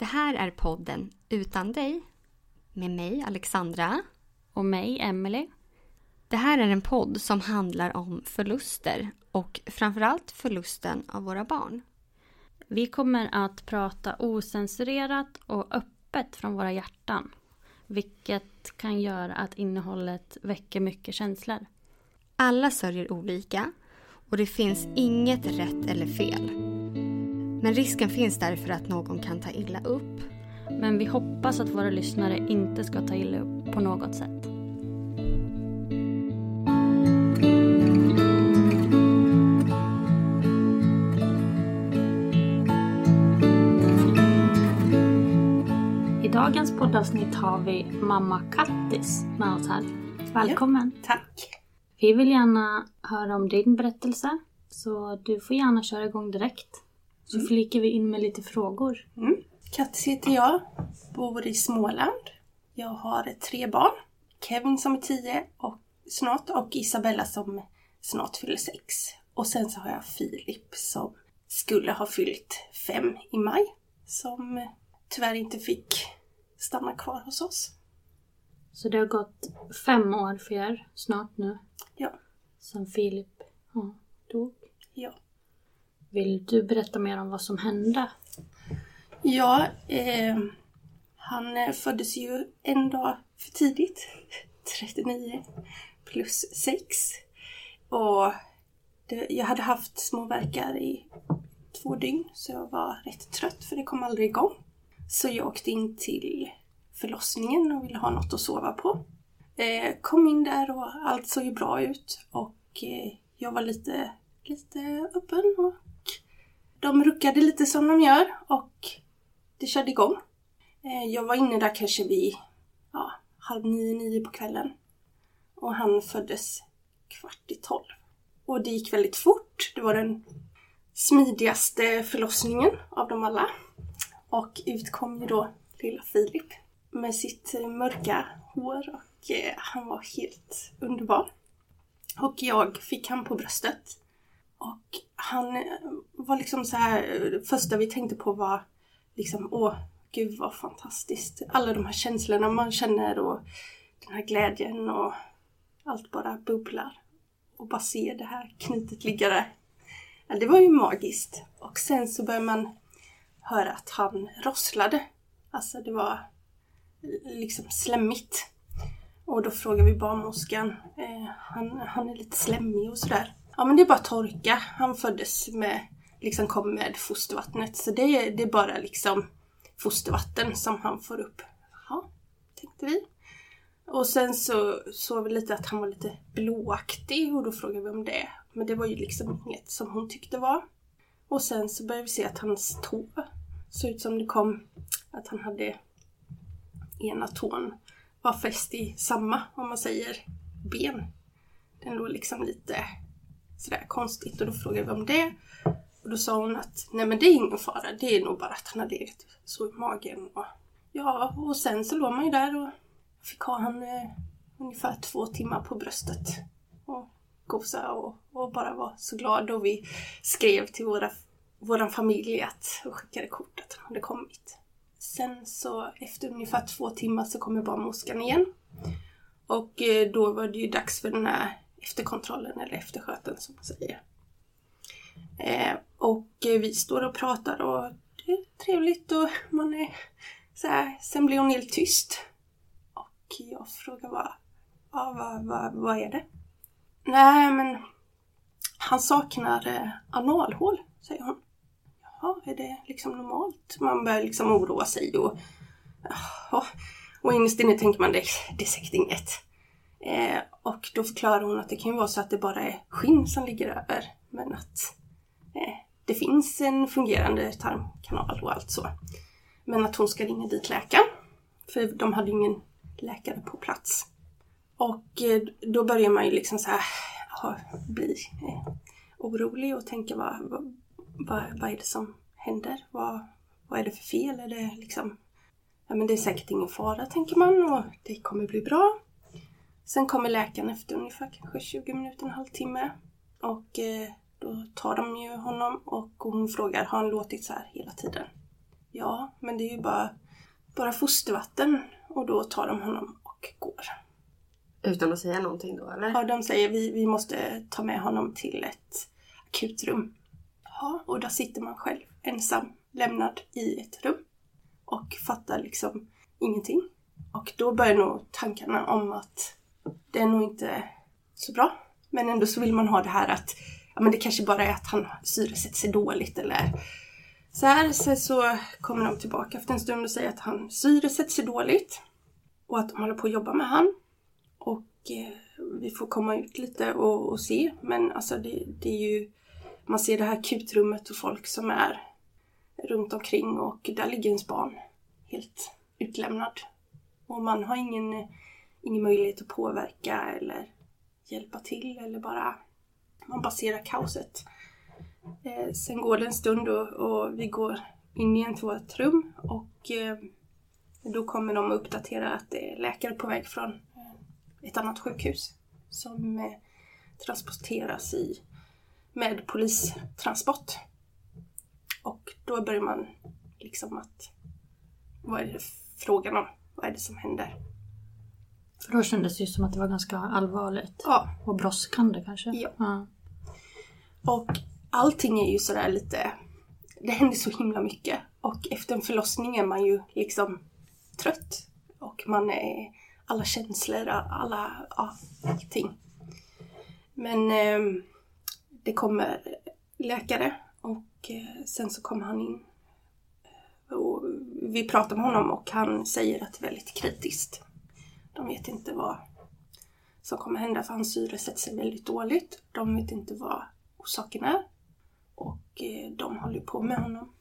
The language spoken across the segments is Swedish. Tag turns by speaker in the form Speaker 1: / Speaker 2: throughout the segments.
Speaker 1: Det här är podden Utan dig med mig Alexandra.
Speaker 2: Och mig, Emily.
Speaker 1: Det här är en podd som handlar om förluster och framförallt förlusten av våra barn.
Speaker 2: Vi kommer att prata osensurerat och öppet från våra hjärtan. Vilket kan göra att innehållet väcker mycket känslor.
Speaker 1: Alla sörjer olika och det finns inget rätt eller fel. Men risken finns därför att någon kan ta illa upp.
Speaker 2: Men vi hoppas att våra lyssnare inte ska ta illa upp på något sätt. I dagens poddavsnitt har vi mamma Kattis med oss här. Välkommen!
Speaker 3: Tack!
Speaker 2: Vi vill gärna höra om din berättelse. Så du får gärna köra igång direkt. Så flikar vi in med lite frågor.
Speaker 3: Mm. Kattis heter jag, bor i Småland. Jag har tre barn. Kevin som är tio och snart och Isabella som snart fyller sex. Och sen så har jag Filip som skulle ha fyllt fem i maj. Som tyvärr inte fick stanna kvar hos oss.
Speaker 2: Så det har gått fem år för er snart nu.
Speaker 3: Ja.
Speaker 2: Sen Filip ja, dog.
Speaker 3: Ja.
Speaker 2: Vill du berätta mer om vad som hände?
Speaker 3: Ja, eh, han eh, föddes ju en dag för tidigt. 39 plus 6. Och det, jag hade haft små verkar i två dygn så jag var rätt trött för det kom aldrig igång. Så jag åkte in till förlossningen och ville ha något att sova på. Eh, kom in där och allt såg ju bra ut och eh, jag var lite, lite öppen och de ruckade lite som de gör och det körde igång. Eh, jag var inne där kanske vid ja, halv nio, nio på kvällen. Och han föddes kvart i tolv. Och det gick väldigt fort. Det var den smidigaste förlossningen av dem alla. Och ut kom ju då lilla Filip med sitt mörka hår och eh, han var helt underbar. Och jag fick han på bröstet. Och han eh, var liksom så här, det första vi tänkte på var liksom, åh, gud vad fantastiskt. Alla de här känslorna man känner och den här glädjen och allt bara bubblar. Och bara se det här knutet ligga där. Ja, det var ju magiskt. Och sen så började man höra att han rosslade. Alltså det var liksom slemmigt. Och då frågade vi barnmorskan, eh, han, han är lite slemmig och sådär. Ja men det är bara torka. Han föddes med, liksom kom med fostervattnet. Så det, är- det är bara liksom fostervatten som han får upp. Ja, tänkte vi. Och sen så såg vi lite att han var lite blåaktig och då frågade vi om det. Men det var ju liksom inget som hon tyckte var. Och sen så började vi se att hans tå såg ut som det kom, att han hade ena tån var fäst i samma, om man säger, ben. Den låg liksom lite sådär konstigt och då frågade vi om det. Och då sa hon att nej men det är ingen fara, det är nog bara att han har legat så i magen. Och, ja, och sen så låg man ju där och fick ha han eh, ungefär två timmar på bröstet. Och gosa och, och bara vara så glad. Och vi skrev till våra, våran familj att, och skickade kort att han hade kommit. Sen så efter ungefär två timmar så kommer barnmorskan igen. Och eh, då var det ju dags för den här efterkontrollen eller eftersköten som man säger. Eh, och vi står och pratar och det är trevligt och man är så här. Sen blir hon helt tyst. Och jag frågar vad, ja, vad, vad, vad är det? Nej men han saknar eh, analhål, säger hon. Jaha, är det liksom normalt? Man börjar liksom oroa sig och jaha. Och innerst inne tänker man det, det är säkert inget. Eh, och då förklarar hon att det kan ju vara så att det bara är skinn som ligger över. Men att eh, det finns en fungerande tarmkanal och allt så. Men att hon ska ringa dit läkaren. För de hade ingen läkare på plats. Och eh, då börjar man ju liksom så här ha, bli eh, orolig och tänka vad, vad, vad, vad är det som händer? Vad, vad är det för fel? Är det liksom Ja men det är säkert ingen fara tänker man och det kommer bli bra. Sen kommer läkaren efter ungefär kanske 20 minuter, en halvtimme. Och eh, då tar de ju honom och hon frågar, har han låtit så här hela tiden? Ja, men det är ju bara, bara fostervatten. Och då tar de honom och går.
Speaker 1: Utan att säga någonting då eller?
Speaker 3: Ja, de säger vi, vi måste ta med honom till ett akutrum. Ja, och där sitter man själv ensam, lämnad i ett rum. Och fattar liksom ingenting. Och då börjar nog tankarna om att det är nog inte så bra. Men ändå så vill man ha det här att ja, men det kanske bara är att han syresätter sig dåligt eller så här. Sen så kommer de tillbaka efter en stund och säger att han syresätter sig dåligt och att de håller på att jobba med han. Och eh, vi får komma ut lite och, och se. Men alltså det, det, är ju, man ser det här akutrummet och folk som är runt omkring och där ligger ens barn helt utlämnad. Och man har ingen, ingen möjlighet att påverka eller hjälpa till eller bara man baserar kaoset. Eh, sen går det en stund och, och, vi går in i ett vårt rum och eh, då kommer de att uppdatera att det är läkare på väg från eh, ett annat sjukhus som eh, transporteras i, med polistransport. Och då börjar man liksom att, vad är det frågan om? Vad är det som händer?
Speaker 2: För då kändes det ju som att det var ganska allvarligt.
Speaker 3: Ja.
Speaker 2: Och brådskande kanske.
Speaker 3: Ja.
Speaker 2: ja.
Speaker 3: Och allting är ju sådär lite, det händer så himla mycket. Och efter en förlossning är man ju liksom trött. Och man är alla känslor, alla, ja, allting. Men eh, det kommer läkare och eh, sen så kommer han in. Och vi pratar med honom och han säger att det är väldigt kritiskt. De vet inte vad som kommer hända för hans syre sätter sig väldigt dåligt. De vet inte vad orsaken är. Och eh, de håller på med honom.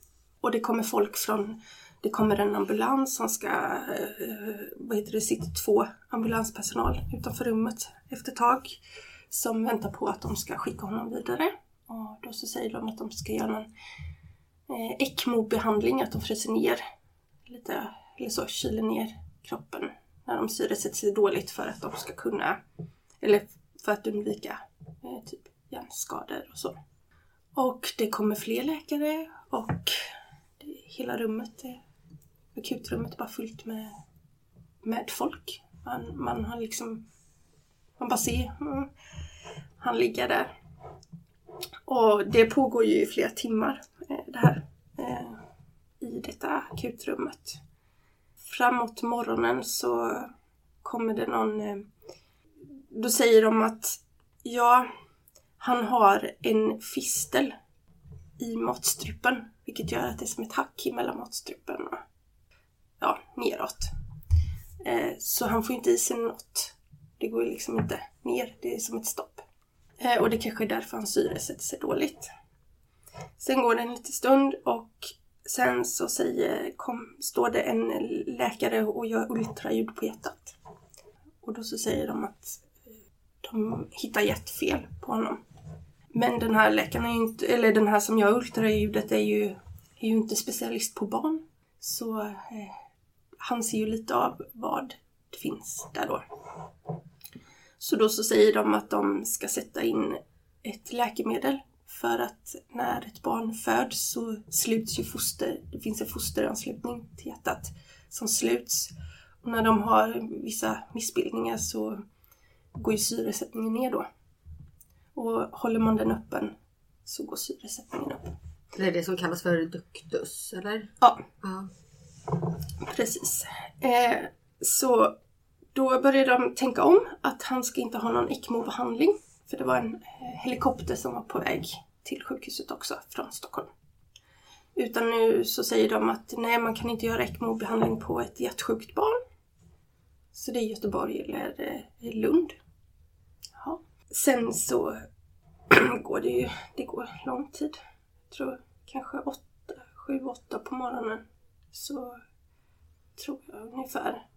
Speaker 3: Och det kommer folk från, det kommer en ambulans som ska, eh, vad heter det, sitter två ambulanspersonal utanför rummet efter ett tag. Som väntar på att de ska skicka honom vidare. Och då så säger de att de ska göra någon eh, ECMO-behandling, att de fryser ner lite, eller så, kyler ner kroppen när de syresätter sig dåligt för att de ska kunna, eller för att undvika eh, typ hjärnskador och så. Och det kommer fler läkare och det, hela rummet, är, akutrummet är bara fullt med, med folk. Man, man har liksom, man bara ser mm, han ligger där. Och det pågår ju i flera timmar eh, det här eh, i detta akutrummet. Framåt morgonen så kommer det någon... Eh, då säger de att ja, han har en fistel i matstrupen. Vilket gör att det är som ett hack mellan matstrupen och ja, neråt. Eh, så han får inte i sig något. Det går liksom inte ner. Det är som ett stopp. Eh, och det kanske är därför hans syre sätter sig dåligt. Sen går det en liten stund och sen så säger, kom, står det en läkare och gör ultraljud på hjärtat. Och då så säger de att eh, de hittar hjärtfel på honom. Men den här läkaren är ju inte, eller den här som gör ultraljudet är ju, är ju inte specialist på barn. Så eh, han ser ju lite av vad det finns där då. Så då så säger de att de ska sätta in ett läkemedel för att när ett barn föds så sluts ju foster, det finns en fosteranslutning till hjärtat som sluts. Och när de har vissa missbildningar så går ju syresättningen ner då. Och håller man den öppen så går syresättningen upp.
Speaker 4: Det är det som kallas för duktus, eller?
Speaker 3: Ja,
Speaker 4: Ja.
Speaker 3: precis. Eh, så då började de tänka om att han ska inte ha någon ECMO-behandling. För det var en eh, helikopter som var på väg till sjukhuset också från Stockholm. Utan nu så säger de att nej, man kan inte göra ECMO-behandling på ett hjärtsjukt barn. Så det är Göteborg eller eh, Lund. Ja. Sen så går det ju, det går lång tid. Jag tror kanske åtta, sju, åtta på morgonen. Så tror jag ungefär.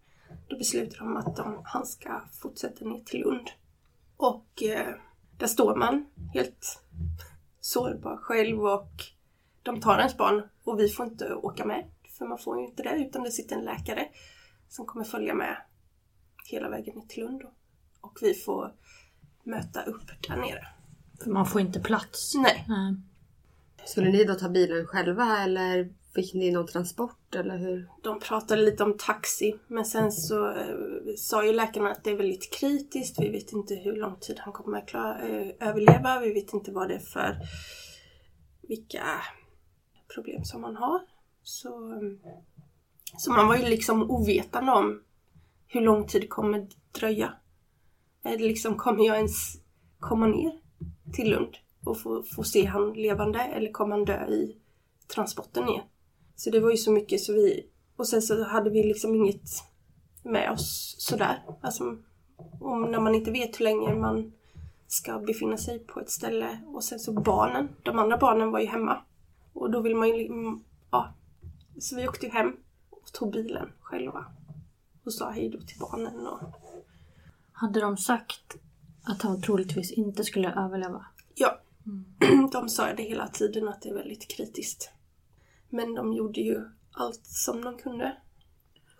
Speaker 3: Då beslutar de att de, han ska fortsätta ner till Lund. Och eh, där står man helt sårbar själv och de tar ens barn och vi får inte åka med. För man får ju inte det utan det sitter en läkare som kommer följa med hela vägen ner till Lund. då. Och vi får möta upp där nere.
Speaker 2: För man får inte plats.
Speaker 3: Nej,
Speaker 2: Nej.
Speaker 4: Skulle ni då ta bilen själva eller fick ni någon transport eller hur?
Speaker 3: de pratade lite om taxi men sen så eh, sa ju läkarna att det är väldigt kritiskt. Vi vet inte hur lång tid han kommer att klara, eh, överleva. Vi vet inte vad det är för vilka problem som han har. Så, eh, så man var ju liksom ovetande om hur lång tid det kommer dröja. Är liksom, kommer jag ens komma ner till Lund och få, få se han levande eller kommer han dö i transporten ner? Så det var ju så mycket så vi... Och sen så hade vi liksom inget med oss sådär. Alltså om när man inte vet hur länge man ska befinna sig på ett ställe. Och sen så barnen, de andra barnen var ju hemma. Och då vill man ju... mm, Ja. Så vi åkte ju hem och tog bilen själva. Och sa hej då till barnen och...
Speaker 2: Hade de sagt att han troligtvis inte skulle överleva?
Speaker 3: Ja, de sa det hela tiden att det är väldigt kritiskt. Men de gjorde ju allt som de kunde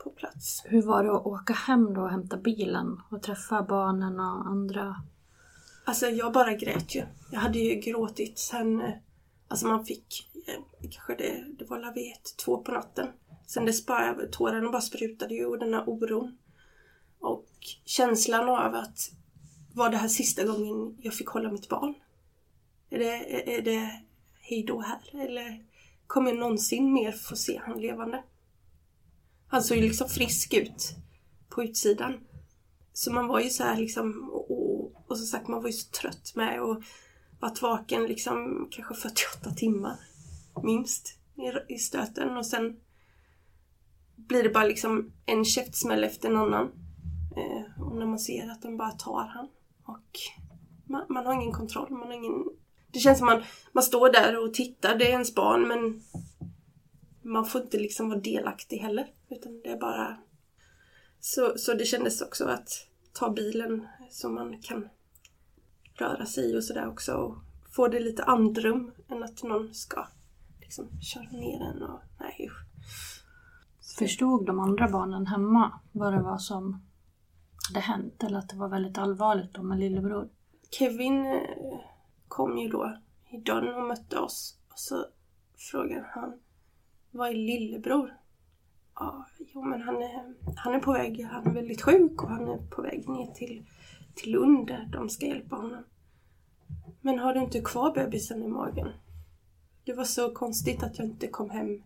Speaker 3: på plats.
Speaker 2: Hur var det att åka hem då och hämta bilen och träffa barnen och andra?
Speaker 3: Alltså jag bara grät ju. Jag hade ju gråtit sen, eh, alltså man fick, eh, kanske det, det var la vet, två på natten. Sen dess bara, tårarna bara sprutade ju och den här oron. Och känslan av att, var det här sista gången jag fick hålla mitt barn? Är det, är, är det hej då här? Eller kommer jag någonsin mer få se han levande? Han såg ju liksom frisk ut på utsidan. Så man var ju så här liksom, och, och som sagt man var ju så trött med och varit vaken liksom kanske 48 timmar minst i, i stöten och sen blir det bara liksom en käftsmäll efter en annan. Eh, och när man ser att de bara tar han. Och man, man har ingen kontroll, man har ingen... Det känns som man, man står där och tittar, det är ens barn men man får inte liksom vara delaktig heller. Utan det är bara... Så, så det kändes också att ta bilen så man kan röra sig och sådär också och få det lite andrum än att någon ska liksom köra ner en och nej usch.
Speaker 2: Förstod de andra barnen hemma vad det var som hade hänt? Eller att det var väldigt allvarligt då med lillebror?
Speaker 3: Kevin eh, kom ju då i dörren och mötte oss och så frågade han Vad är lillebror? Ja, jo men han är, han är på väg, han är väldigt sjuk och han är på väg ner till, till Lund där de ska hjälpa honom. Men har du inte kvar bebisen i magen? Det var så konstigt att jag inte kom hem.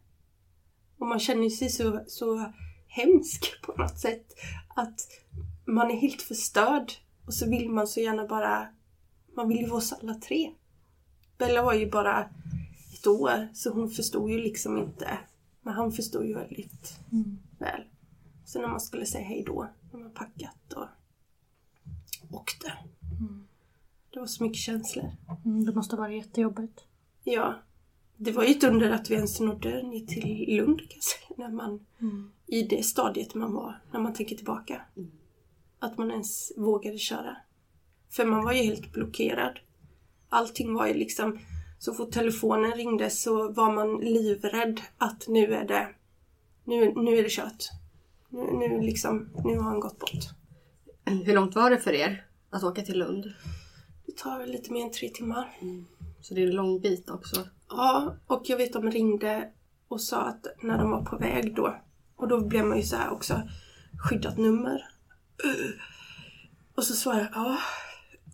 Speaker 3: Och man känner sig så, så hemsk på något sätt. Att man är helt förstörd och så vill man så gärna bara... Man vill ju vara oss alla tre. Bella var ju bara ett år så hon förstod ju liksom inte. Men han förstod ju väldigt väl. Så när man skulle säga hej då, när man packat och åkte. Det var så mycket känslor.
Speaker 2: Mm, det måste ha varit jättejobbigt.
Speaker 3: Ja. Det var ju ett under att vi ens nådde ner till Lund kan jag säga. När man, I det stadiet man var, när man tänker tillbaka. Att man ens vågade köra. För man var ju helt blockerad. Allting var ju liksom, så fort telefonen ringde så var man livrädd att nu är det, nu, nu är det kört. Nu, nu liksom, nu har han gått bort.
Speaker 4: Hur långt var det för er att åka till Lund?
Speaker 3: Det tar lite mer än tre timmar.
Speaker 4: Så det är en lång bit också.
Speaker 3: Ja, och jag vet de ringde och sa att när de var på väg då, och då blev man ju så här också, skyddat nummer. Och så svarade jag, ja,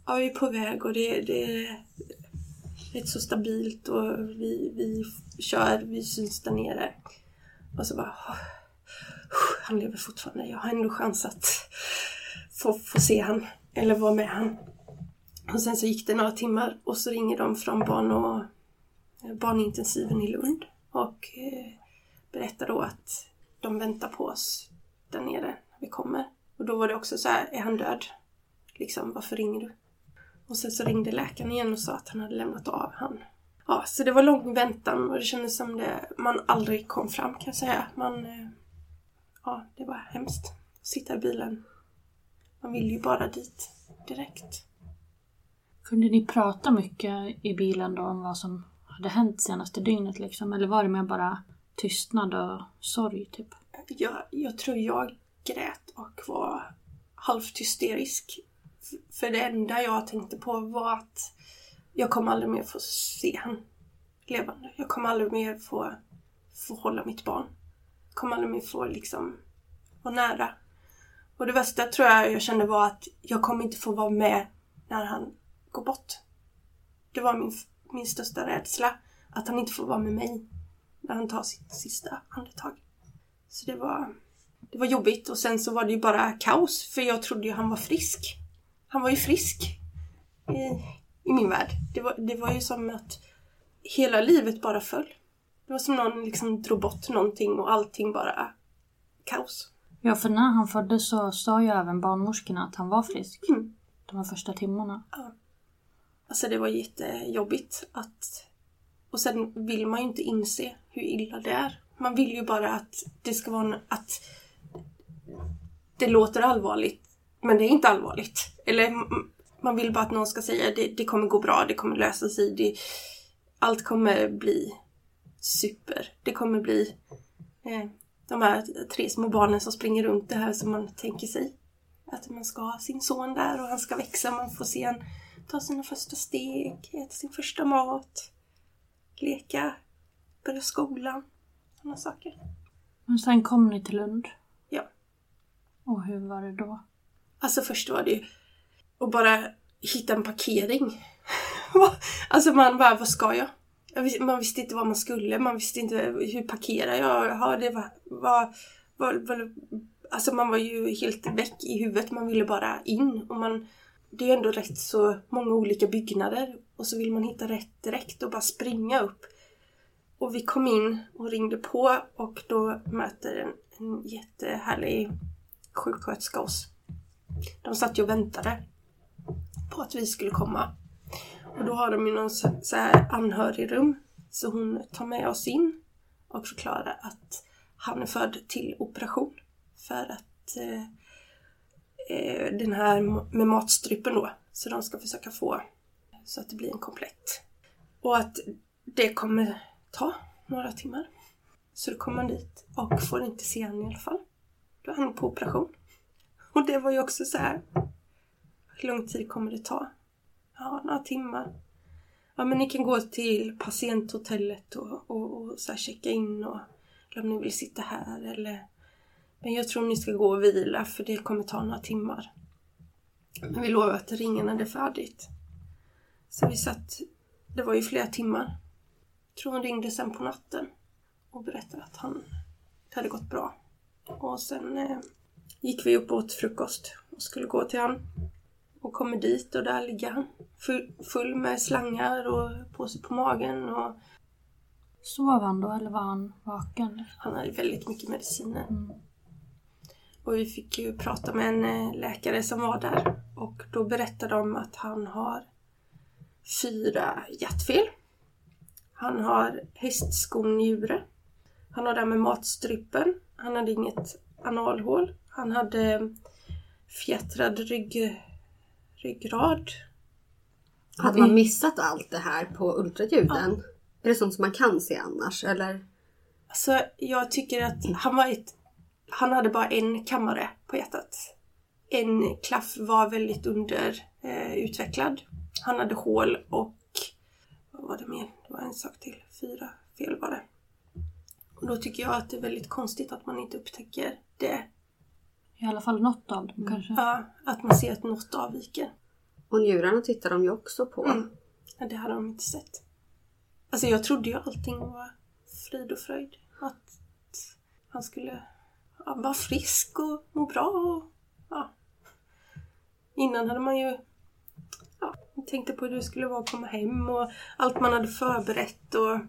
Speaker 3: ja, vi är på väg och det, det är rätt så stabilt och vi, vi kör, vi syns där nere. Och så bara, han lever fortfarande, jag har ändå chans att få, få se han, eller vara med han. Och sen så gick det några timmar och så ringer de från barn och eh, barnintensiven i Lund och eh, berättar då att de väntar på oss där nere när vi kommer. Och då var det också så här, är han död? Liksom, varför ringer du? Och sen så ringde läkaren igen och sa att han hade lämnat av han. Ja, så det var lång väntan och det kändes som det man aldrig kom fram kan jag säga. Man, eh, ja, det var hemskt. Sitta i bilen. Man vill ju bara dit direkt.
Speaker 2: Kunde ni prata mycket i bilen då om vad som hade hänt senaste dygnet liksom? Eller var det mer bara tystnad och sorg typ?
Speaker 3: jag, jag tror jag grät och var halvt hysterisk. För det enda jag tänkte på var att jag kommer aldrig mer få se han levande. Jag kommer aldrig mer få, få hålla mitt barn. Jag kommer aldrig mer få liksom vara nära. Och det värsta tror jag jag kände var att jag kommer inte få vara med när han går bort. Det var min, min största rädsla. Att han inte får vara med mig när han tar sitt sista andetag. Så det var, det var jobbigt och sen så var det ju bara kaos för jag trodde ju han var frisk. Han var ju frisk i, i min värld. Det var, det var ju som att hela livet bara föll. Det var som någon liksom drog bort någonting och allting bara kaos.
Speaker 2: Ja, för när han föddes så sa ju även barnmorskorna att han var frisk.
Speaker 3: Mm.
Speaker 2: De här första timmarna.
Speaker 3: Alltså det var jättejobbigt att... Och sen vill man ju inte inse hur illa det är. Man vill ju bara att det ska vara en- att det låter allvarligt, men det är inte allvarligt. Eller man vill bara att någon ska säga det, det kommer gå bra, det kommer lösa sig, det, allt kommer bli super. Det kommer bli eh, de här tre små barnen som springer runt det här som man tänker sig. Att man ska ha sin son där och han ska växa, man får se han ta sina första steg, äta sin första mat, leka, börja skolan, sådana saker.
Speaker 2: Men sen kom ni till Lund.
Speaker 3: Ja.
Speaker 2: Och hur var det då?
Speaker 3: Alltså först var det ju att bara hitta en parkering. alltså man bara, vad ska jag? man visste inte vad man skulle, man visste inte hur parkerar jag? Jaha, det var, var, var, var, alltså man var ju helt väck i huvudet, man ville bara in. Och man, det är ju ändå rätt så många olika byggnader och så vill man hitta rätt direkt och bara springa upp. Och vi kom in och ringde på och då möter en, en jättehärlig sjuksköterska oss. De satt ju och väntade på att vi skulle komma. Och då har de ju någon så här anhörigrum. Så hon tar med oss in och förklarar att han är född till operation. För att eh, eh den här med matstrupen då. Så de ska försöka få så att det blir en komplett. Och att det kommer ta några timmar. Så då kommer man dit och får inte se honom i alla fall. Då är han på operation. Och det var ju också så här. Hur lång tid kommer det ta? Ja, några timmar. Ja, men ni kan gå till patienthotellet och, och, och så checka in och eller om ni vill sitta här eller men jag tror ni ska gå och vila för det kommer ta några timmar. Men vi lovar att ringa när det är färdigt. Så vi satt, det var ju flera timmar. Jag tror hon ringde sen på natten och berättade att han, det hade gått bra. Och sen eh, gick vi upp och åt frukost och skulle gå till han. Och kommer dit och där ligger han. Full, med slangar och påse på magen och
Speaker 2: Sov han då eller var han vaken?
Speaker 3: han hade väldigt mycket mediciner.
Speaker 2: Mm.
Speaker 3: Och vi fick ju prata med en eh, läkare som var där. Och då berättade de att han har fyra hjärtfel. Han har hästskonnjure. Han har det här med matstrupen. Han hade inget analhål. Han hade fjättrad rygg, ryggrad.
Speaker 4: Hade man missat allt det här på ultraljuden? Är det sånt som man kan se annars? Eller?
Speaker 3: Alltså jag tycker att han var ett... Han hade bara en kammare på hjärtat. En klaff var väldigt underutvecklad. Han hade hål och... Vad var det mer? Det var en sak till. Fyra fel var det. Och då tycker jag att det är väldigt konstigt att man inte upptäcker det.
Speaker 2: I alla fall något av dem kanske.
Speaker 3: Ja, att man ser att något avviker.
Speaker 4: Och njurarna tittar de ju också på.
Speaker 3: Mm. Ja, det hade de inte sett. Alltså jag trodde ju allting var frid och fröjd. Att han skulle ja, vara frisk och må bra. Och, ja. Innan hade man ju ja, tänkte på hur det skulle vara att komma hem och allt man hade förberett. Och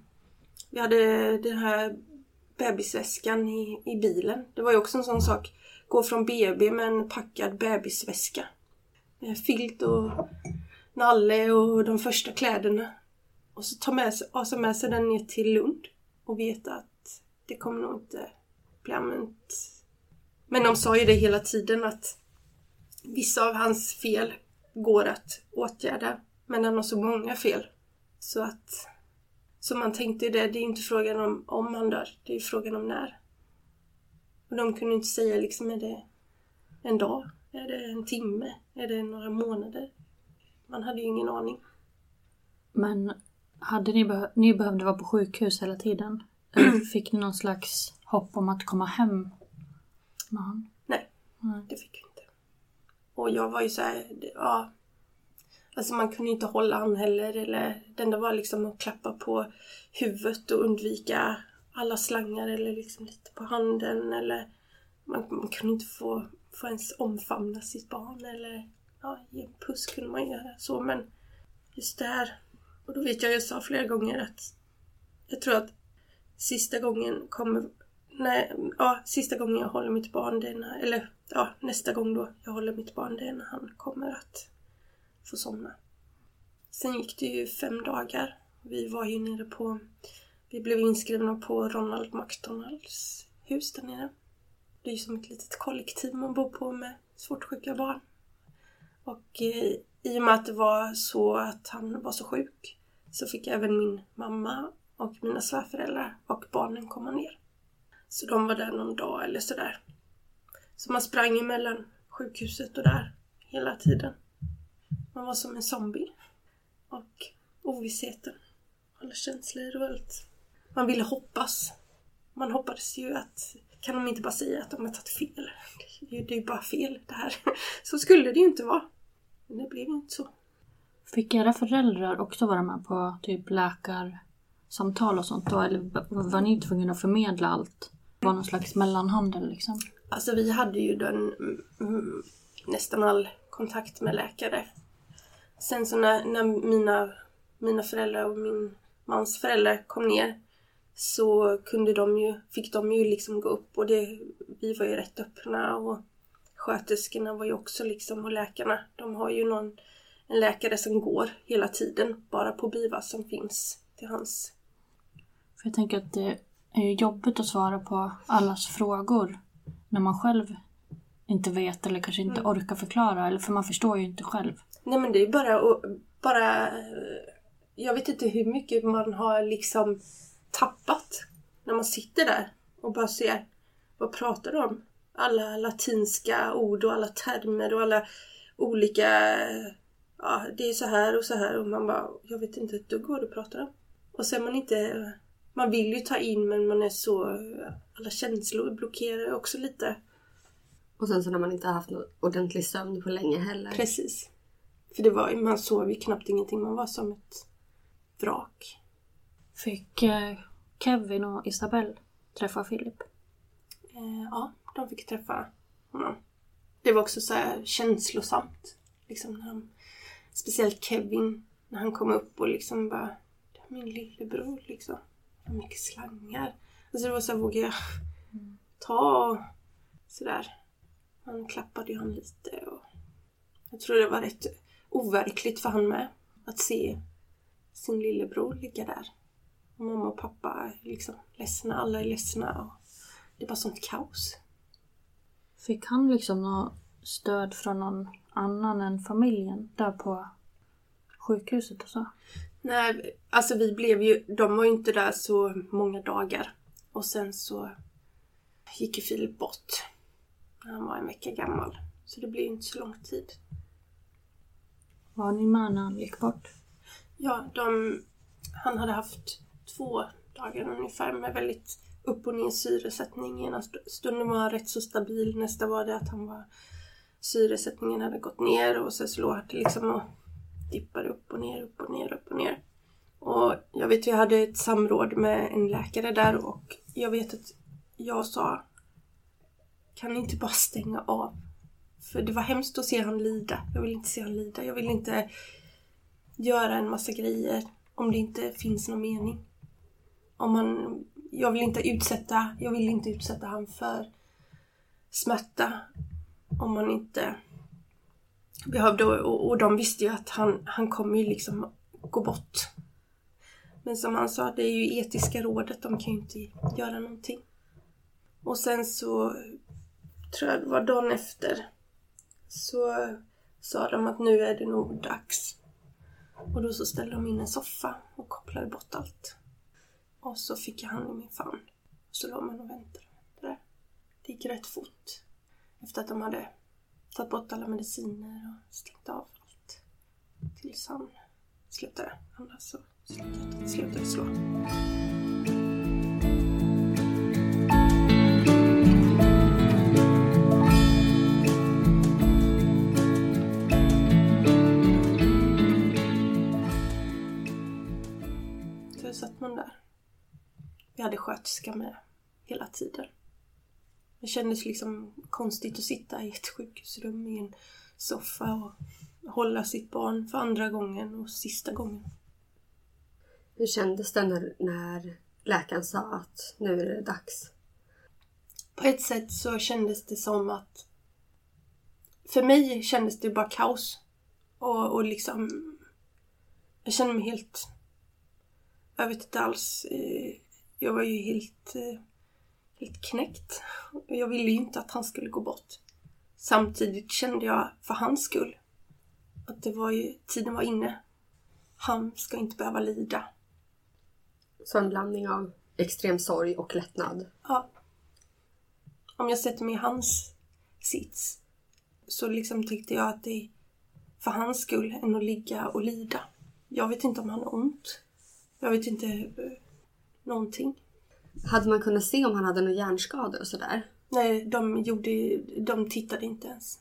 Speaker 3: vi hade den här bebisväskan i, i bilen. Det var ju också en sån sak. Gå från BB med en packad bebisväska. Med filt och nalle och de första kläderna. Och så ta med sig, alltså med sig den ner till Lund och veta att det kommer nog inte bli använt. Men de sa ju det hela tiden att vissa av hans fel går att åtgärda. Men han har så många fel. Så att... Så man tänkte ju det, det är inte frågan om om han dör, det är frågan om när. Och de kunde inte säga liksom, är det en dag? Är det en timme? Är det några månader? Man hade ju ingen aning.
Speaker 2: Men hade ni, behö- ni behövde vara på sjukhus hela tiden? Fick ni någon slags hopp om att komma hem med han?
Speaker 3: Nej,
Speaker 2: Nej.
Speaker 3: det fick vi inte. Och jag var ju så här, ja. Alltså man kunde inte hålla han heller eller det enda var liksom att klappa på huvudet och undvika alla slangar eller liksom lite på handen eller man, man kunde inte få, få ens omfamna sitt barn eller ja, ge en puss kunde man göra så men just det här. Och då vet jag, jag sa flera gånger att jag tror att sista gången kommer Nej, ja, sista gången jag håller mitt barn, det är när, eller ja, nästa gång då jag håller mitt barn, det är när han kommer att få somna. Sen gick det ju fem dagar. Vi var ju nere på, vi blev inskrivna på Ronald McDonalds hus där nere. Det är ju som ett litet kollektiv man bor på med svårt sjuka barn. Och eh, i och med att det var så att han var så sjuk så fick även min mamma och mina svärföräldrar och barnen komma ner. Så de var där någon dag eller sådär. Så man sprang emellan sjukhuset och där hela tiden. Man var som en zombie. Och ovissheten. Alla känslor och allt. Man ville hoppas. Man hoppades ju att kan de inte bara säga att de har tagit fel? Det är ju- bara fel det här. Så skulle det ju inte vara. Men det blev ju inte så.
Speaker 2: Fick era föräldrar också vara med på typ läkarsamtal och sånt då? Eller var ni tvungna att förmedla allt? Det var någon slags mellanhandel liksom?
Speaker 3: Alltså vi hade ju den mm, nästan all kontakt med läkare. Sen så när, när mina, mina föräldrar och min mans föräldrar kom ner så kunde de ju, fick de ju liksom gå upp och det, vi var ju rätt öppna och sköterskorna var ju också liksom och läkarna. De har ju någon, en läkare som går hela tiden bara på BIVA som finns till hans.
Speaker 2: För jag tänker att det är ju jobbigt att svara på allas frågor när man själv inte vet eller kanske inte orkar förklara. Eller för man förstår ju inte själv.
Speaker 3: Nej men det är bara att bara... eh, Jag vet inte hur mycket man har liksom tappat när man sitter där och bara ser vad pratar de om? Alla latinska ord och alla termer och alla olika... Ja, det är så här och så här och man bara, jag vet inte ett dugg vad du pratar om. Och är man inte... Man vill ju ta in men man är så... Alla känslor blockerar också lite.
Speaker 4: Och sen så när man inte har haft någon ordentlig sömn på länge heller.
Speaker 3: Precis. För det var, man sov ju knappt ingenting, man var som ett vrak.
Speaker 2: Fick eh, Kevin och Isabelle träffa Filip?
Speaker 3: Eh, ja, de fick träffa honom. Det var också så här känslosamt. Liksom när de, speciellt Kevin, när han kom upp och liksom bara Det är min lillebror liksom. Hur mycket slangar. Alltså det var så här, vågar jag ta och sådär. Han klappade ju han lite och jag tror det var rätt overkligt för han med att se sin lillebror ligga där. Mamma och pappa är liksom ledsna, alla är ledsna och det är bara sånt kaos.
Speaker 2: Fick han liksom något stöd från någon annan än familjen där på sjukhuset och så?
Speaker 3: Nej, alltså vi blev ju, de var ju inte där så många dagar. Och sen så gick ju Filip bort. När han var en vecka gammal. Så det blev ju inte så lång tid.
Speaker 2: Var ni med när han gick bort?
Speaker 3: Ja, de, han hade haft två dagar ungefär med väldigt upp och ner syresättning. Ena stunden var han rätt så stabil, nästa var det att han var syresättningen hade gått ner och sen så låg han liksom och dippade upp och ner, upp och ner, upp och ner. Och jag vet, jag hade ett samråd med en läkare där och jag vet att jag sa kan ni inte bara stänga av? För det var hemskt att se han lida. Jag vill inte se han lida. Jag vill inte göra en massa grejer om det inte finns någon mening. Om man, jag vill inte utsätta, jag vill inte utsätta han för smärta om man inte behövde. Och, och de visste ju att han, han kommer ju liksom gå bort. Men som han sa, det är ju etiska rådet, de kan ju inte göra någonting. Och sen så tror jag det var dagen efter så sa de att nu är det nog dags. Och då så ställde de in en soffa och kopplade bort allt. Och så fick jag han i min famn. Och så låg man och väntade. Det, det gick rätt fort. Efter att de hade tagit bort alla mediciner och stängt av allt. Tills han slutade andas och slutade, slutade slå. Så satt man där. Vi hade sköterska med hela tiden. Det kändes liksom konstigt att sitta i ett sjukhusrum i en soffa och hålla sitt barn för andra gången och sista gången.
Speaker 4: Hur kändes det när, när läkaren sa att nu är det dags?
Speaker 3: På ett sätt så kändes det som att för mig kändes det bara kaos. Och, och liksom jag kände mig helt jag vet inte alls. Jag var ju helt, eh, helt knäckt. Jag ville ju inte att han skulle gå bort. Samtidigt kände jag för hans skull att det var ju, tiden var inne. Han ska inte behöva lida.
Speaker 4: Så en blandning av extrem sorg och lättnad.
Speaker 3: Ja. Om jag sätter mig i hans sits så liksom tyckte jag att det är för hans skull än att ligga och lida. Jag vet inte om han har ont. Jag vet inte eh, någonting.
Speaker 4: Hade man kunnat se om han hade några hjärnskador och sådär?
Speaker 3: Nej, de gjorde De tittade inte ens.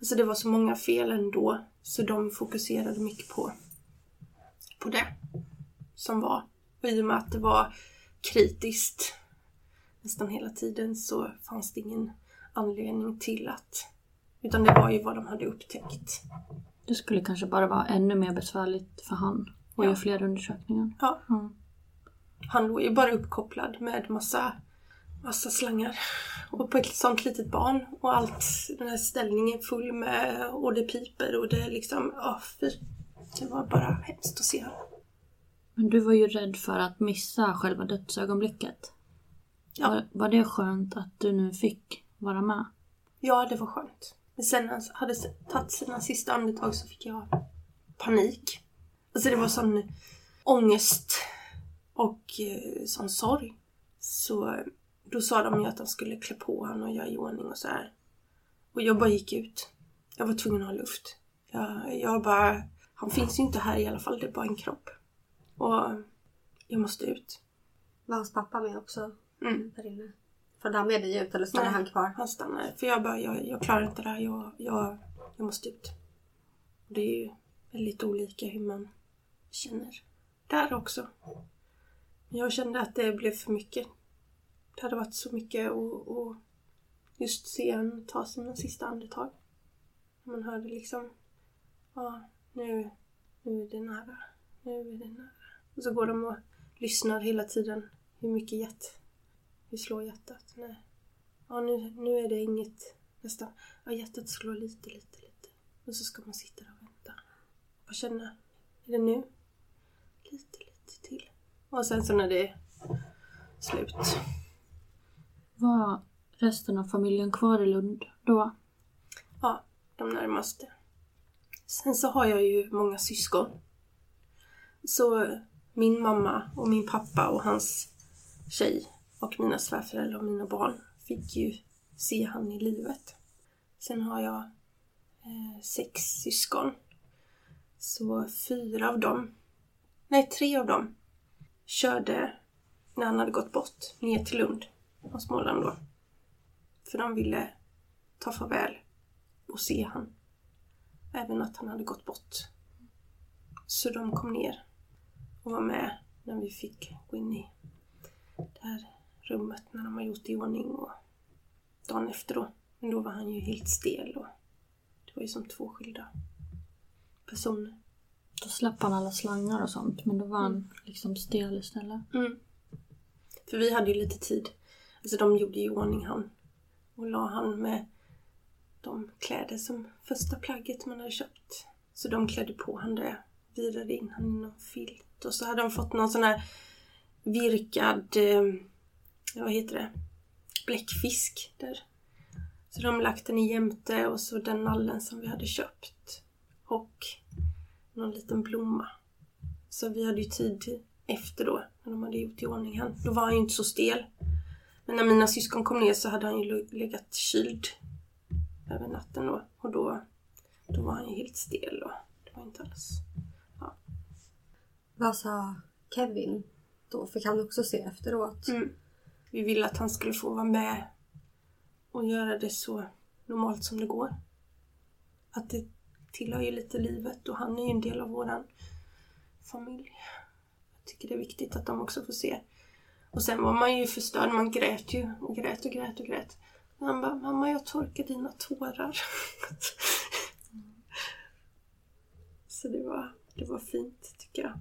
Speaker 3: Alltså det var så många fel ändå. Så de fokuserade mycket på, på det som var. Och i och med att det var kritiskt nästan hela tiden så fanns det ingen anledning till att... Utan det var ju vad de hade upptäckt.
Speaker 2: Det skulle kanske bara vara ännu mer besvärligt för han och
Speaker 3: Ja.
Speaker 2: göra fler undersökningar.
Speaker 3: Ja.
Speaker 2: Mm.
Speaker 3: Han låg ju bara uppkopplad med massa, massa slangar. Och på ett sånt litet barn och allt, den här ställningen full med, och det piper och det liksom, ja fy. Det var bara hemskt att se.
Speaker 2: Men du var ju rädd för att missa själva dödsögonblicket.
Speaker 3: Ja.
Speaker 2: Var, var det skönt att du nu fick vara med?
Speaker 3: Ja, det var skönt. Men sen när han hade tagit sina sista andetag så fick jag panik. Alltså det var sån ångest och eh, sån sorg. Så då sa de ju att de skulle klä på honom och göra i ordning och så här. Och jag bara gick ut. Jag var tvungen att ha luft. Jag, jag bara, han finns ju inte här i alla fall, det är bara en kropp. Och jag måste ut.
Speaker 4: Var hans pappa med också
Speaker 3: Mm.
Speaker 4: där inne? Följde han med dig ut eller stannade
Speaker 3: Nej,
Speaker 4: han kvar?
Speaker 3: Han stannade. För jag bara, jag, jag klarar inte det här. Jag, jag, jag måste ut. Och det är ju väldigt olika hur man känner där också. Jag kände att det blev för mycket. Det hade varit så mycket och, och just se en ta sina sista andetag. Man hörde liksom, ja nu, nu är det nära. Nu är det nära. Och så går de och lyssnar hela tiden. Hur mycket hjärt, hur slår hjärtat? Nej. Ja, nu, nu är det inget nästan. Ja, hjärtat slår lite, lite, lite. Och så ska man sitta där och vänta. Och känna, är det nu? Lite. Och sen så när det är slut.
Speaker 2: Var resten av familjen kvar i Lund då?
Speaker 3: Ja, de närmaste. Sen så har jag ju många syskon. Så min mamma och min pappa och hans tjej och mina svärföräldrar och mina barn fick ju se han i livet. Sen har jag eh, sex syskon. Så fyra av dem, nej tre av dem, körde när han hade gått bort ner till Lund från Småland då. För de ville ta farväl och se han. Även att han hade gått bort. Så de kom ner och var med när vi fick gå in i det här rummet när de har gjort i ordning och dagen efter då. Men då var han ju helt stel och det var ju som två skilda personer.
Speaker 2: Då släppte han alla slangar och sånt men då var han liksom stel istället.
Speaker 3: Mm. För vi hade ju lite tid. Alltså de gjorde i ordning han. Och la han med de kläder som första plagget man hade köpt. Så de klädde på han det. Virade in han i någon filt. Och så hade de fått någon sån här virkad, eh, vad heter det, bläckfisk där. Så de lagt den i jämte och så den nallen som vi hade köpt. Och någon liten blomma. Så vi hade ju tid efter då, när de hade gjort i ordning han. Då var han ju inte så stel. Men när mina syskon kom ner så hade han ju legat kyld över natten då. Och då, då var han ju helt stel och det var inte alls... Ja.
Speaker 4: Vad sa Kevin då? Fick han också se efteråt?
Speaker 3: Mm. Vi ville att han skulle få vara med och göra det så normalt som det går. Att det tillhör ju lite livet och han är ju en del av våran familj. Jag tycker det är viktigt att de också får se. Och sen var man ju förstörd, man grät ju och grät och grät och grät. Och han bara, mamma jag torkar dina tårar. Så det var, det var fint tycker jag.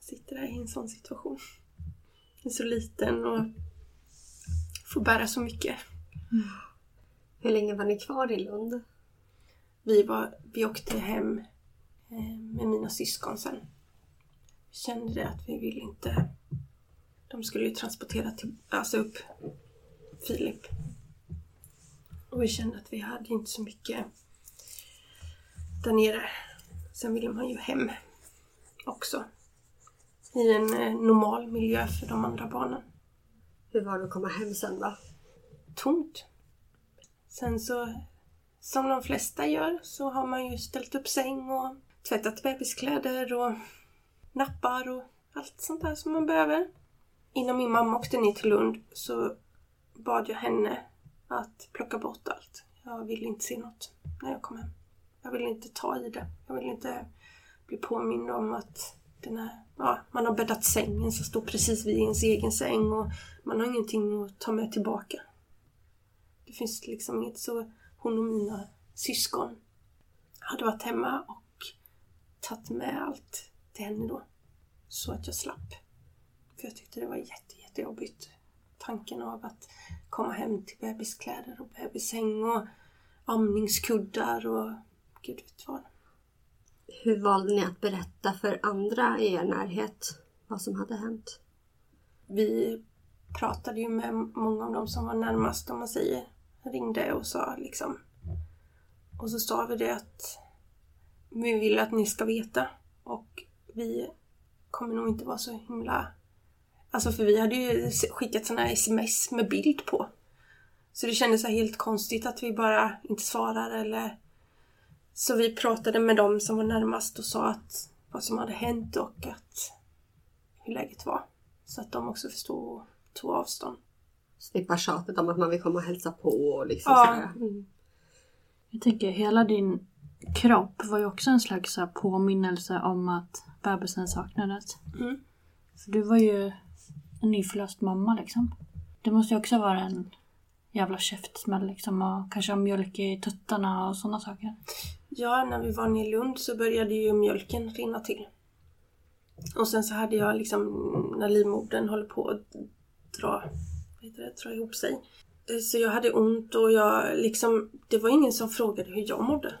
Speaker 3: Sitter där i en sån situation. Jag är så liten och får bära så mycket. Mm.
Speaker 4: Hur länge var ni kvar i Lund?
Speaker 3: Vi, var, vi åkte hem eh, med mina syskon sen. Vi kände det att vi ville inte... De skulle ju transportera till, alltså upp Filip. Och vi kände att vi hade inte så mycket där nere. Sen ville man ju hem också. I en eh, normal miljö för de andra barnen.
Speaker 4: Hur var det att komma hem sen då?
Speaker 3: Tomt. Sen så, som de flesta gör, så har man ju ställt upp säng och tvättat bebiskläder och nappar och allt sånt där som man behöver. Innan min mamma åkte ner till Lund så bad jag henne att plocka bort allt. Jag ville inte se något när jag kom hem. Jag ville inte ta i det. Jag ville inte bli påmind om att den här, ja, man har bäddat sängen som står precis vid ens egen säng och man har ingenting att ta med tillbaka. Det finns liksom inget så hon och mina syskon hade varit hemma och tagit med allt till henne då. Så att jag slapp. För jag tyckte det var jätte, jättejobbigt. Tanken av att komma hem till bebiskläder och bebissäng och amningskuddar och gud vet vad.
Speaker 4: Hur valde ni att berätta för andra i er närhet vad som hade hänt?
Speaker 3: Vi pratade ju med många av dem som var närmast, om man säger. Ringde och sa liksom. Och så sa vi det att vi vill att ni ska veta och vi kommer nog inte vara så himla... Alltså för vi hade ju skickat sådana här sms med bild på. Så det kändes så helt konstigt att vi bara inte svarar eller... Så vi pratade med dem som var närmast och sa att vad som hade hänt och att hur läget var. Så att de också förstod och tog avstånd.
Speaker 4: Slippa tjatet om att man vill komma och hälsa på och liksom
Speaker 3: Ja.
Speaker 4: sådär. Mm.
Speaker 2: Jag tänker hela din kropp var ju också en slags påminnelse om att bebisen saknades.
Speaker 3: Mm.
Speaker 2: För du var ju en nyförlöst mamma liksom. Det måste ju också vara en jävla käftsmäll liksom och kanske ha mjölk i tuttarna och sådana saker.
Speaker 3: Ja, när vi var nere i Lund så började ju mjölken rinna till. Och sen så hade jag liksom, när livmodern håller på att dra, heter det, dra ihop sig. Eh, så jag hade ont och jag liksom, det var ingen som frågade hur jag mådde.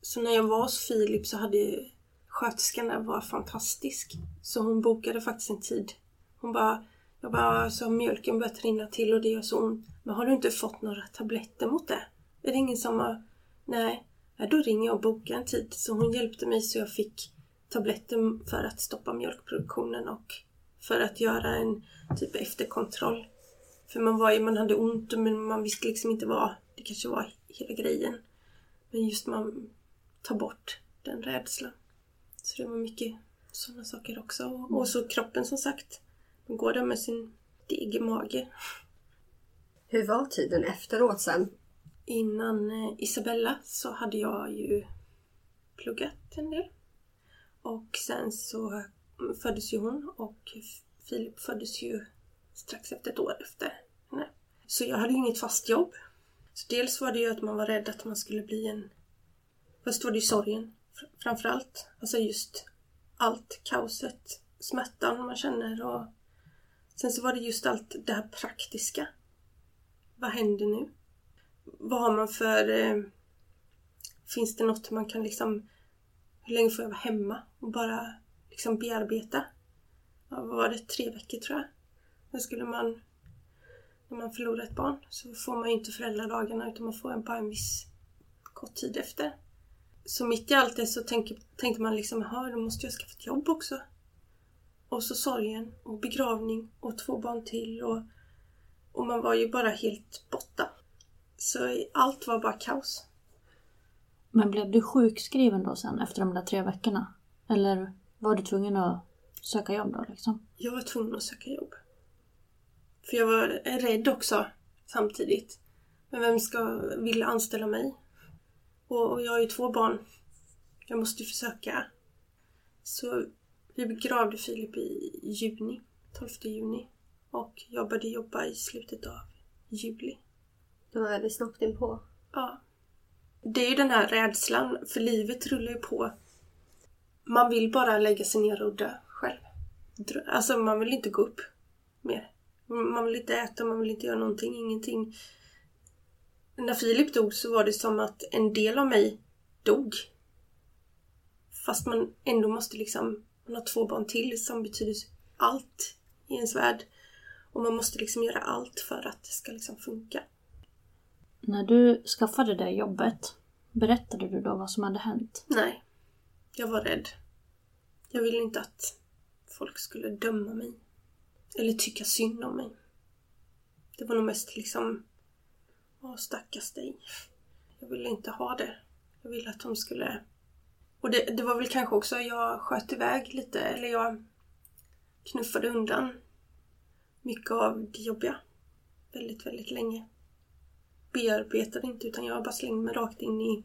Speaker 3: Så när jag var hos Filip så hade sköterskan där var fantastisk. Så hon bokade faktiskt en tid. Hon bara, jag bara, så har mjölken börjat rinna till och det gör så ont. Men har du inte fått några tabletter mot det? Är det ingen som har, nej. ja, då ringer jag och bokar en tid. Så hon hjälpte mig så jag fick tabletter för att stoppa mjölkproduktionen och för att göra en typ efterkontroll. För man, var ju, man hade ont men man visste liksom inte vad det kanske var hela grejen. Men just man tar bort den rädslan. Så det var mycket sådana saker också. Och så kroppen som sagt. Man går där med sin deg i mage.
Speaker 4: Hur var tiden efteråt sen?
Speaker 3: Innan eh, Isabella så hade jag ju pluggat en del. Och sen så föddes ju hon och Filip föddes ju strax efter ett år efter henne. Så jag hade ju inget fast jobb. Så dels var det ju att man var rädd att man skulle bli en... Först var det ju sorgen framförallt. Alltså just allt kaoset, smärtan man känner och sen så var det just allt det här praktiska. Vad händer nu? Vad har man för... Eh, finns det något man kan liksom... Hur länge får jag vara hemma och bara liksom bearbeta? Ja, vad var det? Tre veckor tror jag. Sen skulle man... När man förlorar ett barn så får man ju inte föräldradagarna utan man får en bara en viss kort tid efter. Så mitt i allt det så tänkte, tänkte man liksom, jaha, då måste jag skaffa ett jobb också. Och så sorgen och begravning och två barn till och, och man var ju bara helt borta. Så allt var bara kaos.
Speaker 2: Men blev du sjukskriven då sen efter de där tre veckorna? Eller var du tvungen att söka jobb då liksom?
Speaker 3: Jag var tvungen att söka jobb. För jag var rädd också samtidigt. Men vem ska vilja anställa mig? Och, och jag har ju två barn. Jag måste ju försöka. Så vi begravde Filip i juni, 12 juni. Och jag började jobba i slutet av juli.
Speaker 4: Det var väldigt snabbt inpå.
Speaker 3: Ja. Det är ju den här rädslan, för livet rullar ju på. Man vill bara lägga sig ner och dö själv. Alltså man vill inte gå upp mer. Man vill inte äta, man vill inte göra någonting, ingenting när Filip dog så var det som att en del av mig dog. Fast man ändå måste liksom, man har två barn till som betyder allt i ens värld. Och man måste liksom göra allt för att det ska liksom funka.
Speaker 2: När du skaffade det jobbet, berättade du då vad som hade hänt?
Speaker 3: Nej. Jag var rädd. Jag ville inte att folk skulle döma mig. Eller tycka synd om mig. Det var nog mest liksom Åh, stackars dig. Jag ville inte ha det. Jag ville att de skulle... Och det, det var väl kanske också, jag sköt iväg lite, eller jag knuffade undan mycket av det jobbiga. Väldigt, väldigt länge. Bearbetade inte, utan jag bara slängde mig rakt in i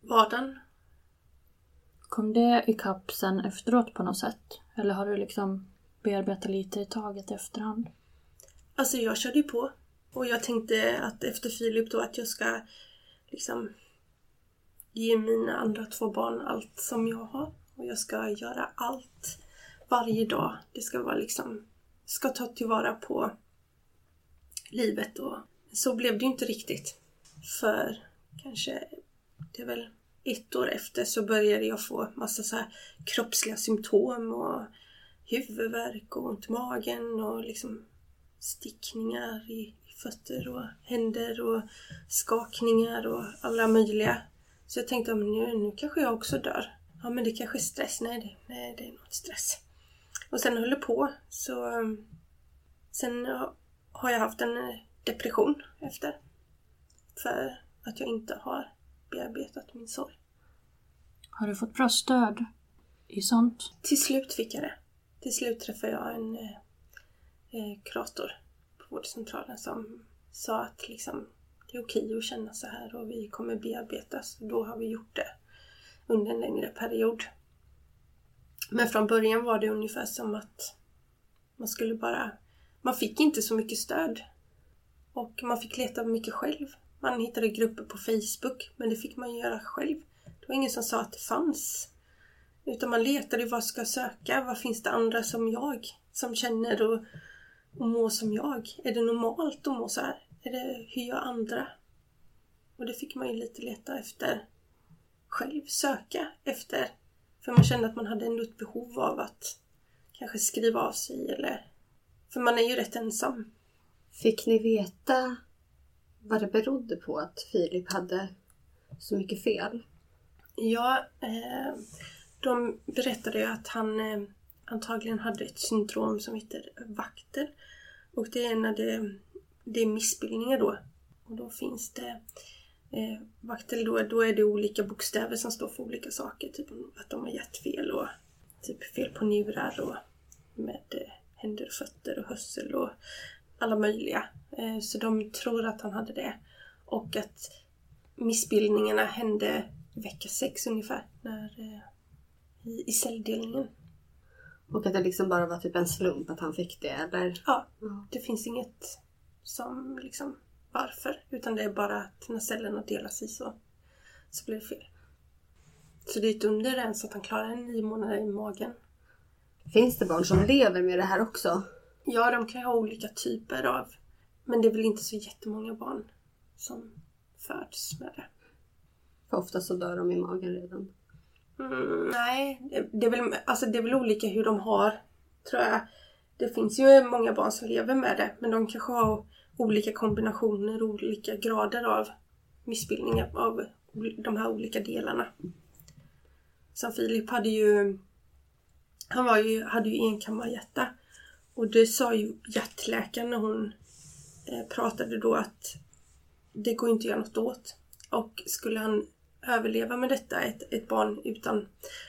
Speaker 3: vardagen.
Speaker 2: Kom det ikapp sen efteråt på något sätt? Eller har du liksom bearbeta lite i taget i efterhand?
Speaker 3: Alltså jag körde ju på. Och jag tänkte att efter Filip då att jag ska liksom ge mina andra två barn allt som jag har. Och jag ska göra allt varje dag. Det ska vara liksom, ska ta tillvara på livet och så blev det ju inte riktigt. För kanske, det är väl ett år efter så började jag få massa så här kroppsliga symptom och huvudvärk och ont i magen och liksom stickningar i fötter och händer och skakningar och alla möjliga. Så jag tänkte, nu, nu kanske jag också dör. Ja, men det kanske är stress. Nej, det, nej, det är nog stress. Och sen höll det på. Så sen har jag haft en depression efter. För att jag inte har bearbetat min sorg.
Speaker 2: Har du fått bra stöd i sånt?
Speaker 3: Till slut fick jag det. Till slut träffade jag en eh, eh, kurator på vårdcentralen som sa att liksom, det är okej att känna så här och vi kommer bearbetas. Då har vi gjort det under en längre period. Men från början var det ungefär som att man skulle bara... Man fick inte så mycket stöd. Och man fick leta mycket själv. Man hittade grupper på Facebook, men det fick man göra själv. Det var ingen som sa att det fanns. Utan man letade, vad ska jag söka? Vad finns det andra som jag? Som känner och och må som jag? Är det normalt att må så här? Är det, hur gör andra? Och det fick man ju lite leta efter själv, söka efter. För man kände att man hade ändå ett behov av att kanske skriva av sig eller... För man är ju rätt ensam.
Speaker 4: Fick ni veta vad det berodde på att Filip hade så mycket fel?
Speaker 3: Ja, eh, de berättade ju att han eh, antagligen hade ett syndrom som heter vakter. Och det är när det, det är missbildningar då. Och då finns det eh, vakter, då, då är det olika bokstäver som står för olika saker. Typ att de har hjärtfel och typ fel på njurar och med eh, händer och fötter och hörsel och alla möjliga. Eh, så de tror att han hade det. Och att missbildningarna hände vecka sex ungefär, när, eh, i, celldelningen.
Speaker 4: Och att det liksom bara var typ en slump att han fick det eller?
Speaker 3: Ja, det finns inget som liksom varför. Utan det är bara att när cellerna delas i så, så blir det fel. Så det är ett under ens att han klarar nio månader i magen.
Speaker 4: Finns det barn som lever med det här också?
Speaker 3: Ja, de kan ju ha olika typer av... Men det är väl inte så jättemånga barn som föds med det.
Speaker 4: För ofta så dör de i magen redan.
Speaker 3: Mm, nej, det, är väl, alltså det är väl olika hur de har, tror jag. Det finns ju många barn som lever med det, men de kanske har olika kombinationer, och olika grader av missbildningar av de här olika delarna. Som Filip hade ju, han var ju, hade ju enkammarhjärta. Och det sa ju hjärtläkaren när hon eh, pratade då att det går inte att göra något åt. Och skulle han överleva med detta, ett, ett barn utan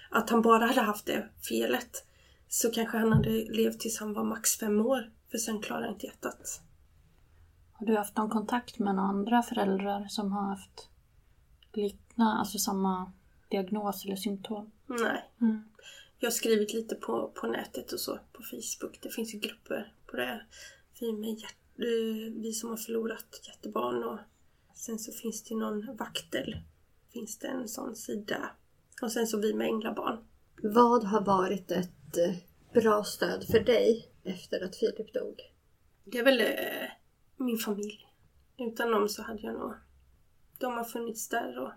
Speaker 3: att han bara hade haft det felet, så kanske han hade levt tills han var max fem år. För sen klarar inte hjärtat.
Speaker 2: Har du haft någon kontakt med några andra föräldrar som har haft liknande, alltså samma diagnos eller symptom?
Speaker 3: Nej.
Speaker 2: Mm.
Speaker 3: Jag har skrivit lite på, på nätet och så, på Facebook. Det finns ju grupper på det. Vi, med eh, vi som har förlorat jättebarn och sen så finns det någon vaktel. Finns det en sån sida. Och sen så vi med änglabarn.
Speaker 4: Vad har varit ett eh, bra stöd för dig efter att Filip dog?
Speaker 3: Det är väl eh, min familj. Utan dem så hade jag nog... De har funnits där och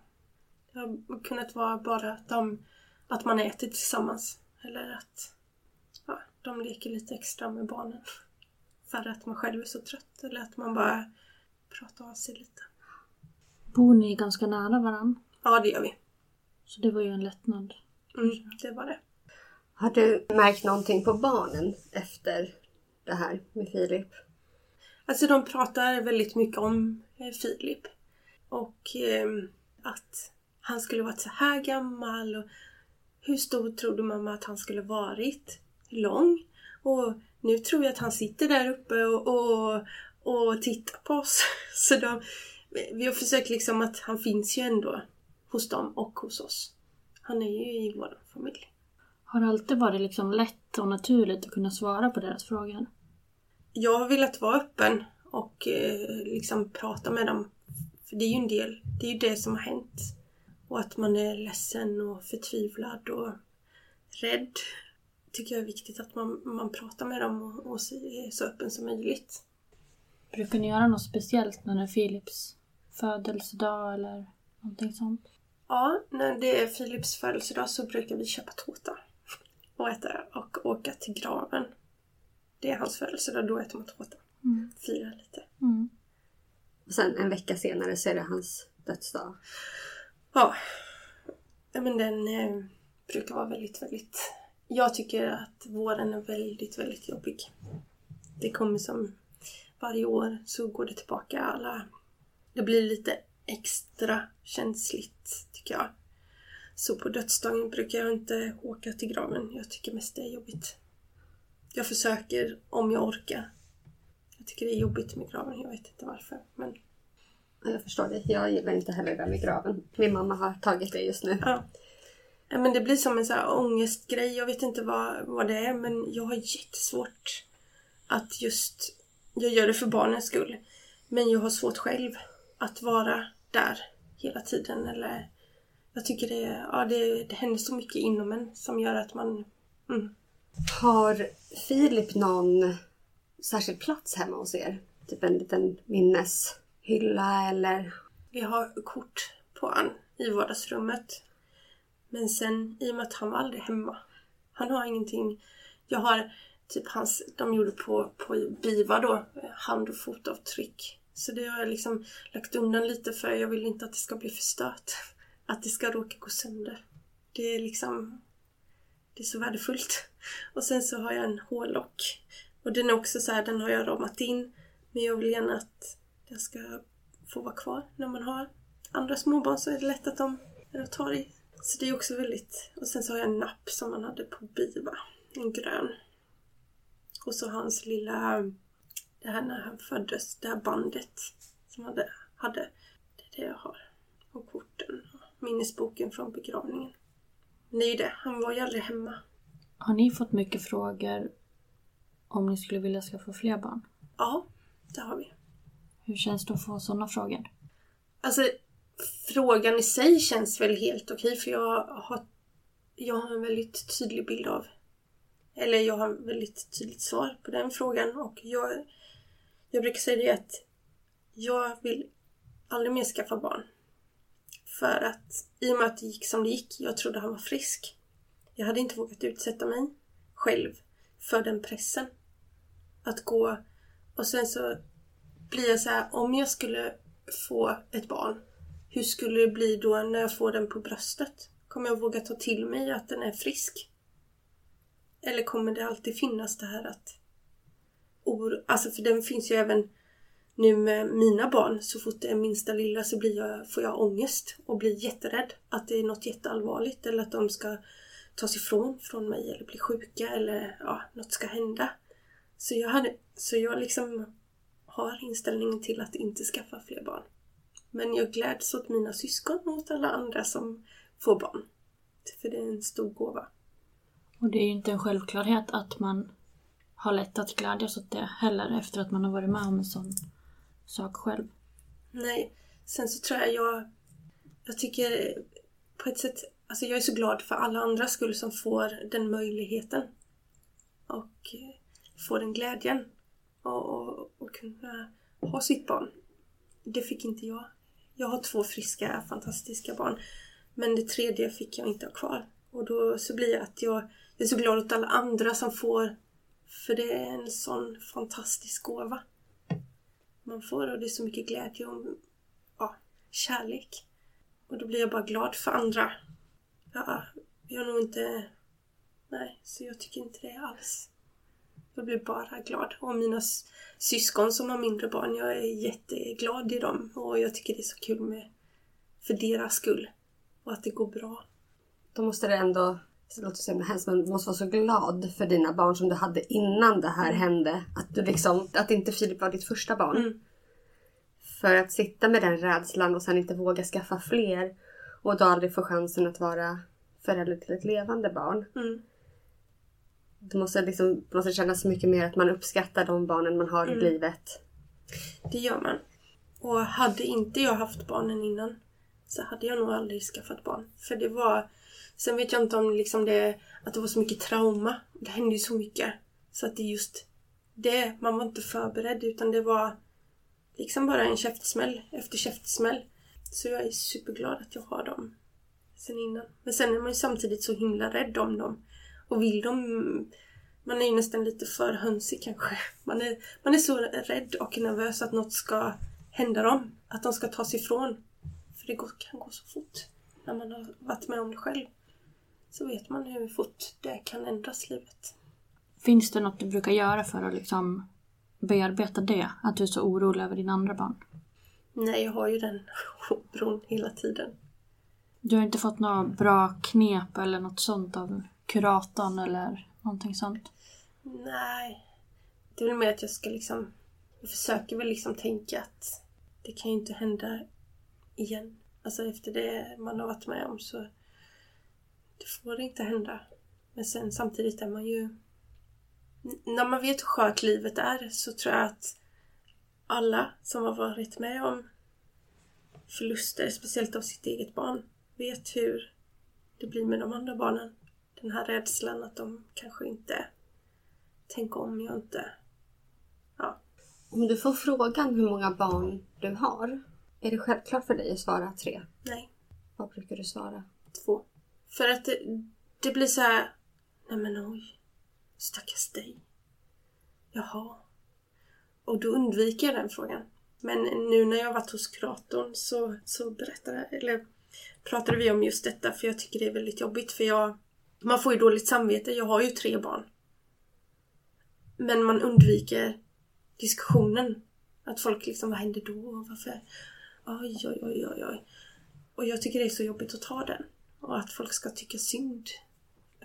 Speaker 3: det har kunnat vara bara att, de, att man äter tillsammans. Eller att ja, de leker lite extra med barnen. För att man själv är så trött. Eller att man bara pratar av sig lite.
Speaker 2: Bor ni ganska nära varandra?
Speaker 3: Ja, det gör vi.
Speaker 2: Så det var ju en lättnad.
Speaker 3: Mm, det var det.
Speaker 4: Har du märkt någonting på barnen efter det här med Filip?
Speaker 3: Alltså de pratar väldigt mycket om eh, Filip. Och eh, att han skulle varit så här gammal och hur stor trodde mamma att han skulle varit? Lång? Och nu tror jag att han sitter där uppe och, och, och tittar på oss. Så de, vi har försökt liksom att han finns ju ändå hos dem och hos oss. Han är ju i vår familj.
Speaker 2: Har det alltid varit liksom lätt och naturligt att kunna svara på deras frågor?
Speaker 3: Jag har velat vara öppen och eh, liksom prata med dem. För det är ju en del, det är ju det som har hänt. Och att man är ledsen och förtvivlad och rädd. Tycker jag är viktigt att man, man pratar med dem och, och är så öppen som möjligt.
Speaker 2: Brukar ni göra något speciellt när det är Philips födelsedag eller någonting sånt?
Speaker 3: Ja, när det är Philips födelsedag så brukar vi köpa tårta och äta och åka till graven. Det är hans födelsedag, då äter man tårta.
Speaker 2: Mm.
Speaker 3: Fira lite.
Speaker 2: Mm.
Speaker 4: Och sen en vecka senare så är det hans dödsdag.
Speaker 3: Ja. ja men den eh, brukar vara väldigt, väldigt... Jag tycker att våren är väldigt, väldigt jobbig. Det kommer som varje år så går det tillbaka alla... Det blir lite extra känsligt tycker jag. Så på dödsdagen brukar jag inte åka till graven. Jag tycker mest det är jobbigt. Jag försöker om jag orkar. Jag tycker det är jobbigt med graven. Jag vet inte varför. Men
Speaker 4: Ja, Jag förstår det. Jag gillar inte heller det med graven. Min mamma har tagit det just nu.
Speaker 3: Ja, men det blir som en så här ångestgrej. Jag vet inte vad, vad det är men jag har jättesvårt att just... Jag gör det för barnens skull. Men jag har svårt själv att vara där hela tiden. Eller, jag tycker det, ja, det, det händer så mycket inom en som gör att man... Mm.
Speaker 4: Har Filip någon särskild plats hemma hos er? Typ en liten minneshylla eller?
Speaker 3: Vi har kort på han i vardagsrummet. Men sen, i och med att han var aldrig hemma. Han har ingenting. Jag har typ hans, de gjorde på, på BIVA då, hand och fotavtryck. Så det har jag liksom lagt undan lite för jag vill inte att det ska bli förstört. Att det ska råka gå sönder. Det är liksom... Det är så värdefullt. Och sen så har jag en hårlock. Och den är också så här, den har jag ramat in. Men jag vill gärna att den ska få vara kvar. När man har andra småbarn så är det lätt att de tar i. Så det är också väldigt... Och sen så har jag en napp som man hade på Biva. En grön. Och så hans lilla... Det här när han föddes, det här bandet som han hade. hade. Det är det jag har. Och korten och minnesboken från begravningen. Det är ju det, han var ju aldrig hemma.
Speaker 2: Har ni fått mycket frågor om ni skulle vilja skaffa fler barn?
Speaker 3: Ja, det har vi.
Speaker 2: Hur känns det att få sådana frågor?
Speaker 3: Alltså, frågan i sig känns väl helt okej för jag har, jag har en väldigt tydlig bild av eller jag har ett väldigt tydligt svar på den frågan och jag, jag brukar säga det att jag vill aldrig mer skaffa barn. För att i och med att det gick som det gick, jag trodde han var frisk. Jag hade inte vågat utsätta mig själv för den pressen. Att gå och sen så blir jag så här, om jag skulle få ett barn, hur skulle det bli då när jag får den på bröstet? Kommer jag våga ta till mig att den är frisk? Eller kommer det alltid finnas det här att oro, alltså för den finns ju även nu med mina barn. Så fort det är minsta lilla så blir jag, får jag ångest och blir jätterädd att det är något jätteallvarligt eller att de ska tas ifrån från mig eller bli sjuka eller ja, något ska hända. Så jag, hade, så jag liksom har inställningen till att inte skaffa fler barn. Men jag gläds åt mina syskon och åt alla andra som får barn. För det är en stor gåva.
Speaker 2: Och det är ju inte en självklarhet att man har lätt att glädjas åt det heller efter att man har varit med om en sån sak själv.
Speaker 3: Nej, sen så tror jag jag... Jag tycker på ett sätt... Alltså jag är så glad för alla andra skull som får den möjligheten. Och eh, får den glädjen. Och, och, och kunna ha sitt barn. Det fick inte jag. Jag har två friska, fantastiska barn. Men det tredje fick jag inte ha kvar. Och då så blir jag att jag jag är så glad åt alla andra som får. För det är en sån fantastisk gåva. Man får och det är så mycket glädje och ja, kärlek. Och då blir jag bara glad för andra. Ja, jag är nog inte... Nej, så jag tycker inte det alls. Jag blir bara glad. Och mina syskon som har mindre barn, jag är jätteglad i dem. Och jag tycker det är så kul med för deras skull. Och att det går bra.
Speaker 4: Då måste det ändå det låter så hemskt men du måste vara så glad för dina barn som du hade innan det här mm. hände. Att, du liksom, att inte Filip var ditt första barn. Mm. För att sitta med den rädslan och sen inte våga skaffa fler och då aldrig få chansen att vara förälder till ett levande barn. Mm. Det måste, liksom, måste kännas mycket mer att man uppskattar de barnen man har mm. i livet.
Speaker 3: Det gör man. Och hade inte jag haft barnen innan så hade jag nog aldrig skaffat barn. För det var Sen vet jag inte om liksom det, att det var så mycket trauma. Det hände ju så mycket. Så att det just det, man var inte förberedd utan det var liksom bara en käftsmäll efter käftsmäll. Så jag är superglad att jag har dem sen innan. Men sen är man ju samtidigt så himla rädd om dem. Och vill de... Man är ju nästan lite för hönsig kanske. Man är, man är så rädd och nervös att något ska hända dem. Att de ska tas ifrån. För det kan gå så fort när man har varit med om det själv så vet man hur fort det kan ändras livet.
Speaker 2: Finns det något du brukar göra för att liksom bearbeta det? Att du är så orolig över dina andra barn?
Speaker 3: Nej, jag har ju den oron hela tiden.
Speaker 2: Du har inte fått några bra knep eller något sånt av kuratorn eller någonting sånt?
Speaker 3: Nej. Det är väl mer att jag ska liksom... Jag försöker väl liksom tänka att det kan ju inte hända igen. Alltså efter det man har varit med om så det får inte hända. Men sen samtidigt är man ju... När man vet hur skört livet är så tror jag att alla som har varit med om förluster, speciellt av sitt eget barn, vet hur det blir med de andra barnen. Den här rädslan att de kanske inte... Tänk om jag inte... Ja.
Speaker 4: Om du får frågan hur många barn du har, är det självklart för dig att svara tre?
Speaker 3: Nej.
Speaker 4: Vad brukar du svara?
Speaker 3: Två. För att det, det blir så här, nej men oj, stackars dig. Jaha. Och då undviker jag den frågan. Men nu när jag har varit hos kuratorn så, så berättade, eller pratade vi om just detta för jag tycker det är väldigt jobbigt för jag man får ju dåligt samvete. Jag har ju tre barn. Men man undviker diskussionen. Att folk liksom, vad händer då? Varför? Oj, oj, oj, oj, oj. Och jag tycker det är så jobbigt att ta den. Och att folk ska tycka synd.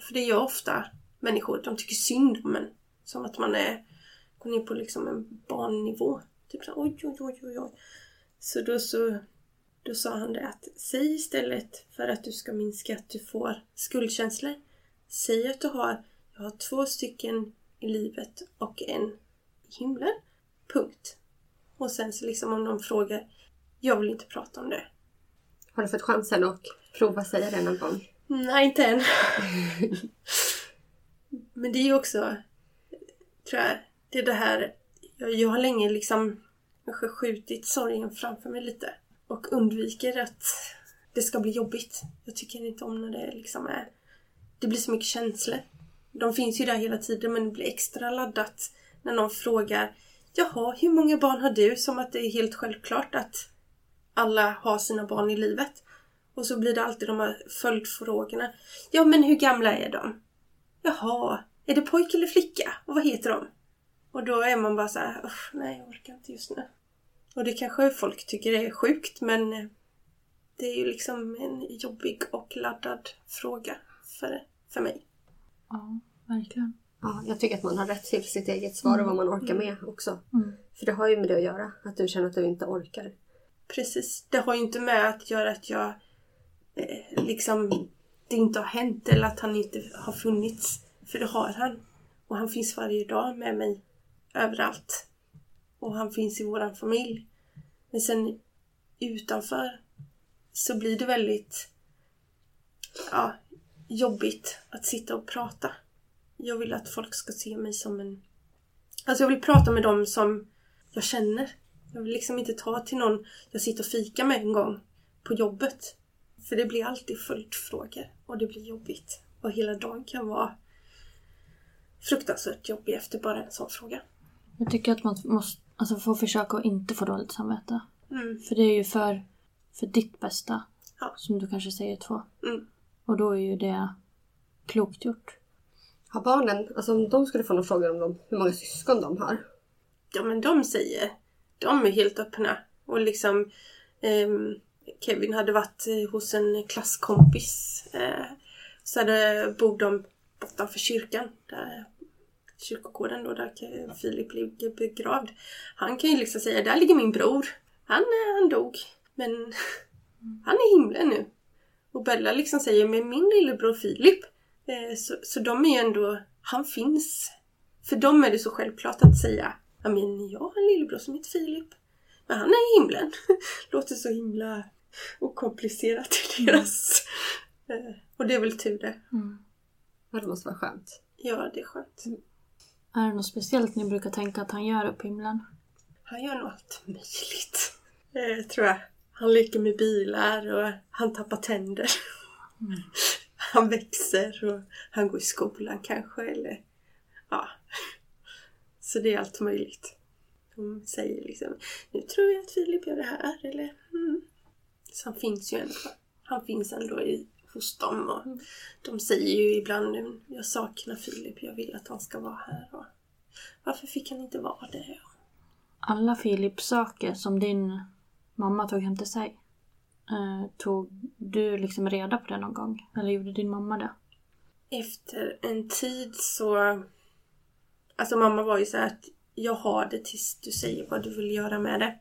Speaker 3: För det gör ofta människor. De tycker synd om en. Som att man är, går ner på liksom en barnnivå. Typ så oj, oj, oj, oj, oj. Så då så då sa han det att säg istället för att du ska minska att du får skuldkänslor. Säg att du har, jag har två stycken i livet och en i himlen. Punkt. Och sen så liksom om någon frågar, jag vill inte prata om det.
Speaker 4: Har du fått chansen att prova säga det någon gång?
Speaker 3: Nej, inte än. Men det är ju också, tror jag, det är det här, jag, jag har länge liksom kanske skjutit sorgen framför mig lite. Och undviker att det ska bli jobbigt. Jag tycker inte om när det liksom är... Det blir så mycket känslor. De finns ju där hela tiden men det blir extra laddat när någon frågar Jaha, hur många barn har du? Som att det är helt självklart att alla har sina barn i livet. Och så blir det alltid de här följdfrågorna. Ja, men hur gamla är de? Jaha, är det pojke eller flicka? Och vad heter de? Och då är man bara så här, nej jag orkar inte just nu. Och det kanske folk tycker är sjukt men eh, det är ju liksom en jobbig och laddad fråga för, för mig.
Speaker 2: Ja, verkligen.
Speaker 4: Ja, jag tycker att man har rätt till sitt eget svar och vad man orkar med också. Mm. För det har ju med det att göra, att du känner att du inte orkar.
Speaker 3: Precis. Det har ju inte med att göra att jag eh, liksom det inte har hänt eller att han inte har funnits. För det har han. Och han finns varje dag med mig överallt. Och han finns i våran familj. Men sen utanför så blir det väldigt ja, jobbigt att sitta och prata. Jag vill att folk ska se mig som en... Alltså jag vill prata med dem som jag känner. Jag vill liksom inte ta till någon jag sitter och fikar med en gång på jobbet. För det blir alltid följdfrågor och det blir jobbigt. Och hela dagen kan vara fruktansvärt jobbig efter bara en sån fråga.
Speaker 2: Jag tycker att man måste alltså, få försöka att inte få dåligt samvete. Mm. För det är ju för, för ditt bästa. Ja. Som du kanske säger två. Mm. Och då är ju det klokt gjort.
Speaker 4: Har barnen, alltså om de skulle få någon fråga om dem, hur många syskon de har?
Speaker 3: Ja men de säger, de är helt öppna. Och liksom eh, Kevin hade varit eh, hos en klasskompis. Eh, så hade, bor de bortanför kyrkan. Där kyrkogården då där Filip ligger begravd. Han kan ju liksom säga, där ligger min bror. Han, eh, han dog. Men han är i himlen nu. Och Bella liksom säger, med min lillebror Filip. Eh, så, så de är ju ändå, han finns. För dem är det så självklart att säga, ja men jag har en lillebror som heter Filip. Men han är i himlen. Låter så himla okomplicerat i deras... Mm. Och det är väl tur det.
Speaker 4: Mm. Ja, det måste vara skönt.
Speaker 3: Ja, det är skönt. Mm.
Speaker 2: Är det något speciellt ni brukar tänka att han gör upp på himlen?
Speaker 3: Han gör nog allt möjligt. Eh, tror jag. Han leker med bilar och han tappar tänder. Mm. Han växer och han går i skolan kanske eller ja. Så det är allt möjligt. De säger liksom Nu tror jag att Filip gör det här eller mm. Så han finns ju ändå. Han finns ändå i, hos dem och mm. de säger ju ibland Jag saknar Filip, jag vill att han ska vara här. Och, Varför fick han inte vara det?
Speaker 2: Alla Filips saker som din mamma tog hem till sig. Eh, tog du liksom reda på det någon gång? Eller gjorde din mamma det?
Speaker 3: Efter en tid så... Alltså mamma var ju så att jag har det tills du säger vad du vill göra med det.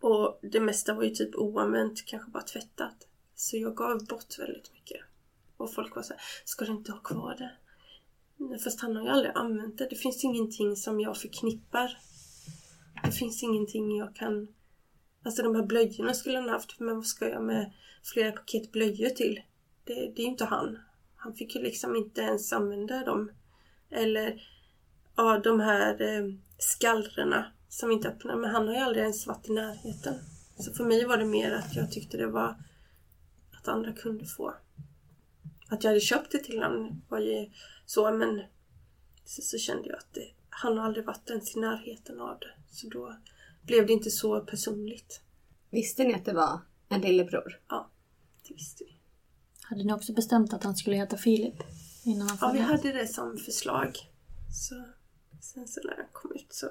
Speaker 3: Och det mesta var ju typ oanvänt, kanske bara tvättat. Så jag gav bort väldigt mycket. Och folk var så här, ska du inte ha kvar det? Fast han har ju aldrig använt det. Det finns ingenting som jag förknippar. Det finns ingenting jag kan... Alltså de här blöjorna skulle han haft, men vad ska jag med flera paket blöjor till? Det, det är ju inte han. Han fick ju liksom inte ens använda dem. Eller ja, de här eh, skallrorna som inte öppnar. Men han har ju aldrig ens varit i närheten. Så för mig var det mer att jag tyckte det var att andra kunde få. Att jag hade köpt det till honom var ju så men så, så kände jag att det, han har aldrig varit ens i närheten av det. Så då blev det inte så personligt.
Speaker 4: Visste ni att det var en lillebror?
Speaker 3: Ja, det visste vi.
Speaker 2: Hade ni också bestämt att han skulle heta Filip? Innan han
Speaker 3: ja, vi hade det som förslag. Så sen så när han kom ut så...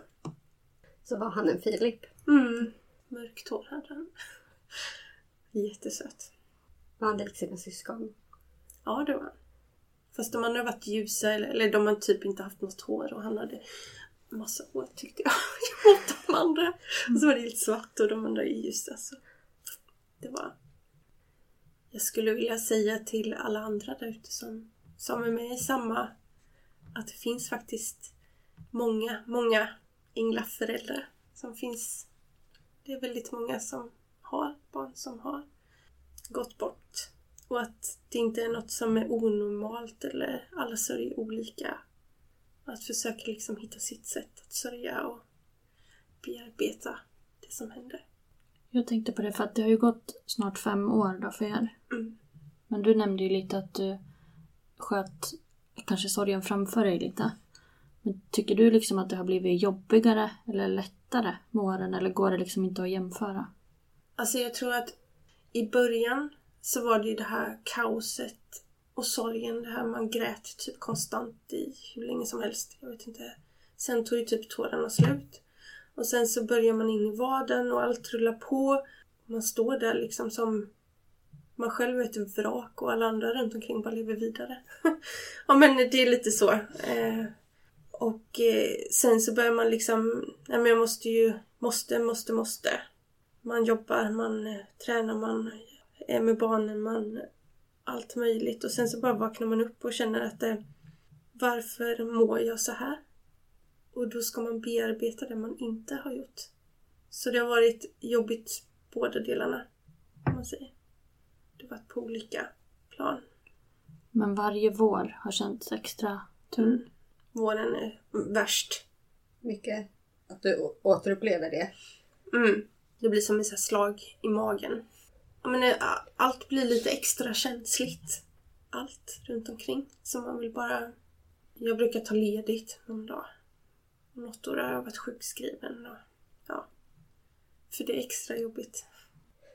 Speaker 4: Så var han en Filip?
Speaker 3: Mm. Mörkt hår hade han. Jättesöt.
Speaker 4: Var han lik sina syskon?
Speaker 3: Ja, det var han. Fast de andra har varit ljusa, eller, eller de har typ inte haft något hår och han hade massa hår tyckte jag. Mot de andra. Och så var det helt svart och de andra är ljusa. Så det var... Jag skulle vilja säga till alla andra där ute som, som är med i samma att det finns faktiskt många, många änglaföräldrar som finns. Det är väldigt många som har barn som har gått bort. Och att det inte är något som är onormalt eller alla sörjer olika. Att försöka liksom hitta sitt sätt att sörja och bearbeta det som händer.
Speaker 2: Jag tänkte på det för att det har ju gått snart fem år då för er.
Speaker 3: Mm.
Speaker 2: Men du nämnde ju lite att du sköt kanske sorgen framför dig lite. Men tycker du liksom att det har blivit jobbigare eller lättare med åren eller går det liksom inte att jämföra?
Speaker 3: Alltså jag tror att i början så var det ju det här kaoset och sorgen. Det här man grät typ konstant i hur länge som helst. Jag vet inte. Sen tog ju typ tårarna slut. Och sen så börjar man in i vardagen och allt rullar på. Man står där liksom som man själv är ett vrak och alla andra runt omkring bara lever vidare. ja men det är lite så. Eh, och eh, sen så börjar man liksom, nej men jag måste ju, måste, måste, måste. Man jobbar, man eh, tränar, man är med barnen, man allt möjligt. Och sen så bara vaknar man upp och känner att det, varför mår jag så här? Och då ska man bearbeta det man inte har gjort. Så det har varit jobbigt båda delarna, om man säger. Det har varit på olika plan.
Speaker 2: Men varje vår har känts extra tung. Mm.
Speaker 3: Våren är värst.
Speaker 4: Mycket att du återupplever det.
Speaker 3: Mm. Det blir som ett slag i magen. Men, allt blir lite extra känsligt. Allt runt omkring. Så man vill bara... Jag brukar ta ledigt någon dag. Något år har jag varit sjukskriven. Och, ja. För det är extra jobbigt.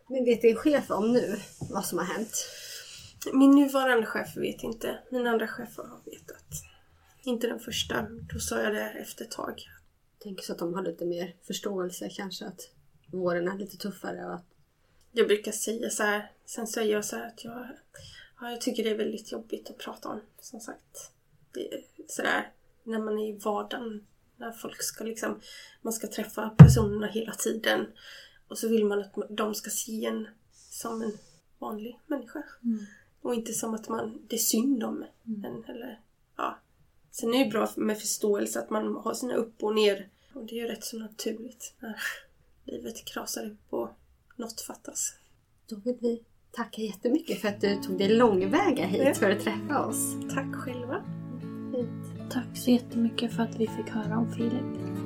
Speaker 4: Men vet din chef om nu vad som har hänt?
Speaker 3: Min nuvarande chef vet inte. Mina andra chefer har vetat. Inte den första. Då sa jag det efter ett tag.
Speaker 4: Jag tänker så att de har lite mer förståelse kanske. Att våren är lite tuffare och att...
Speaker 3: Jag brukar säga så här. Sen säger jag så här att jag, ja, jag tycker det är väldigt jobbigt att prata om. Som sagt. Sådär när man är i vardagen. När folk ska liksom, man ska träffa personerna hela tiden. Och så vill man att de ska se en som en vanlig människa. Mm. Och inte som att man, det är synd om mm. en. Eller, ja. Sen är det bra med förståelse att man har sina upp och ner. Och det är ju rätt så naturligt när livet krasar ihop och något fattas.
Speaker 4: Då vill vi tacka jättemycket för att du tog dig långväga hit ja. för att träffa oss.
Speaker 3: Tack själva.
Speaker 2: Fint. Tack så jättemycket för att vi fick höra om Filip.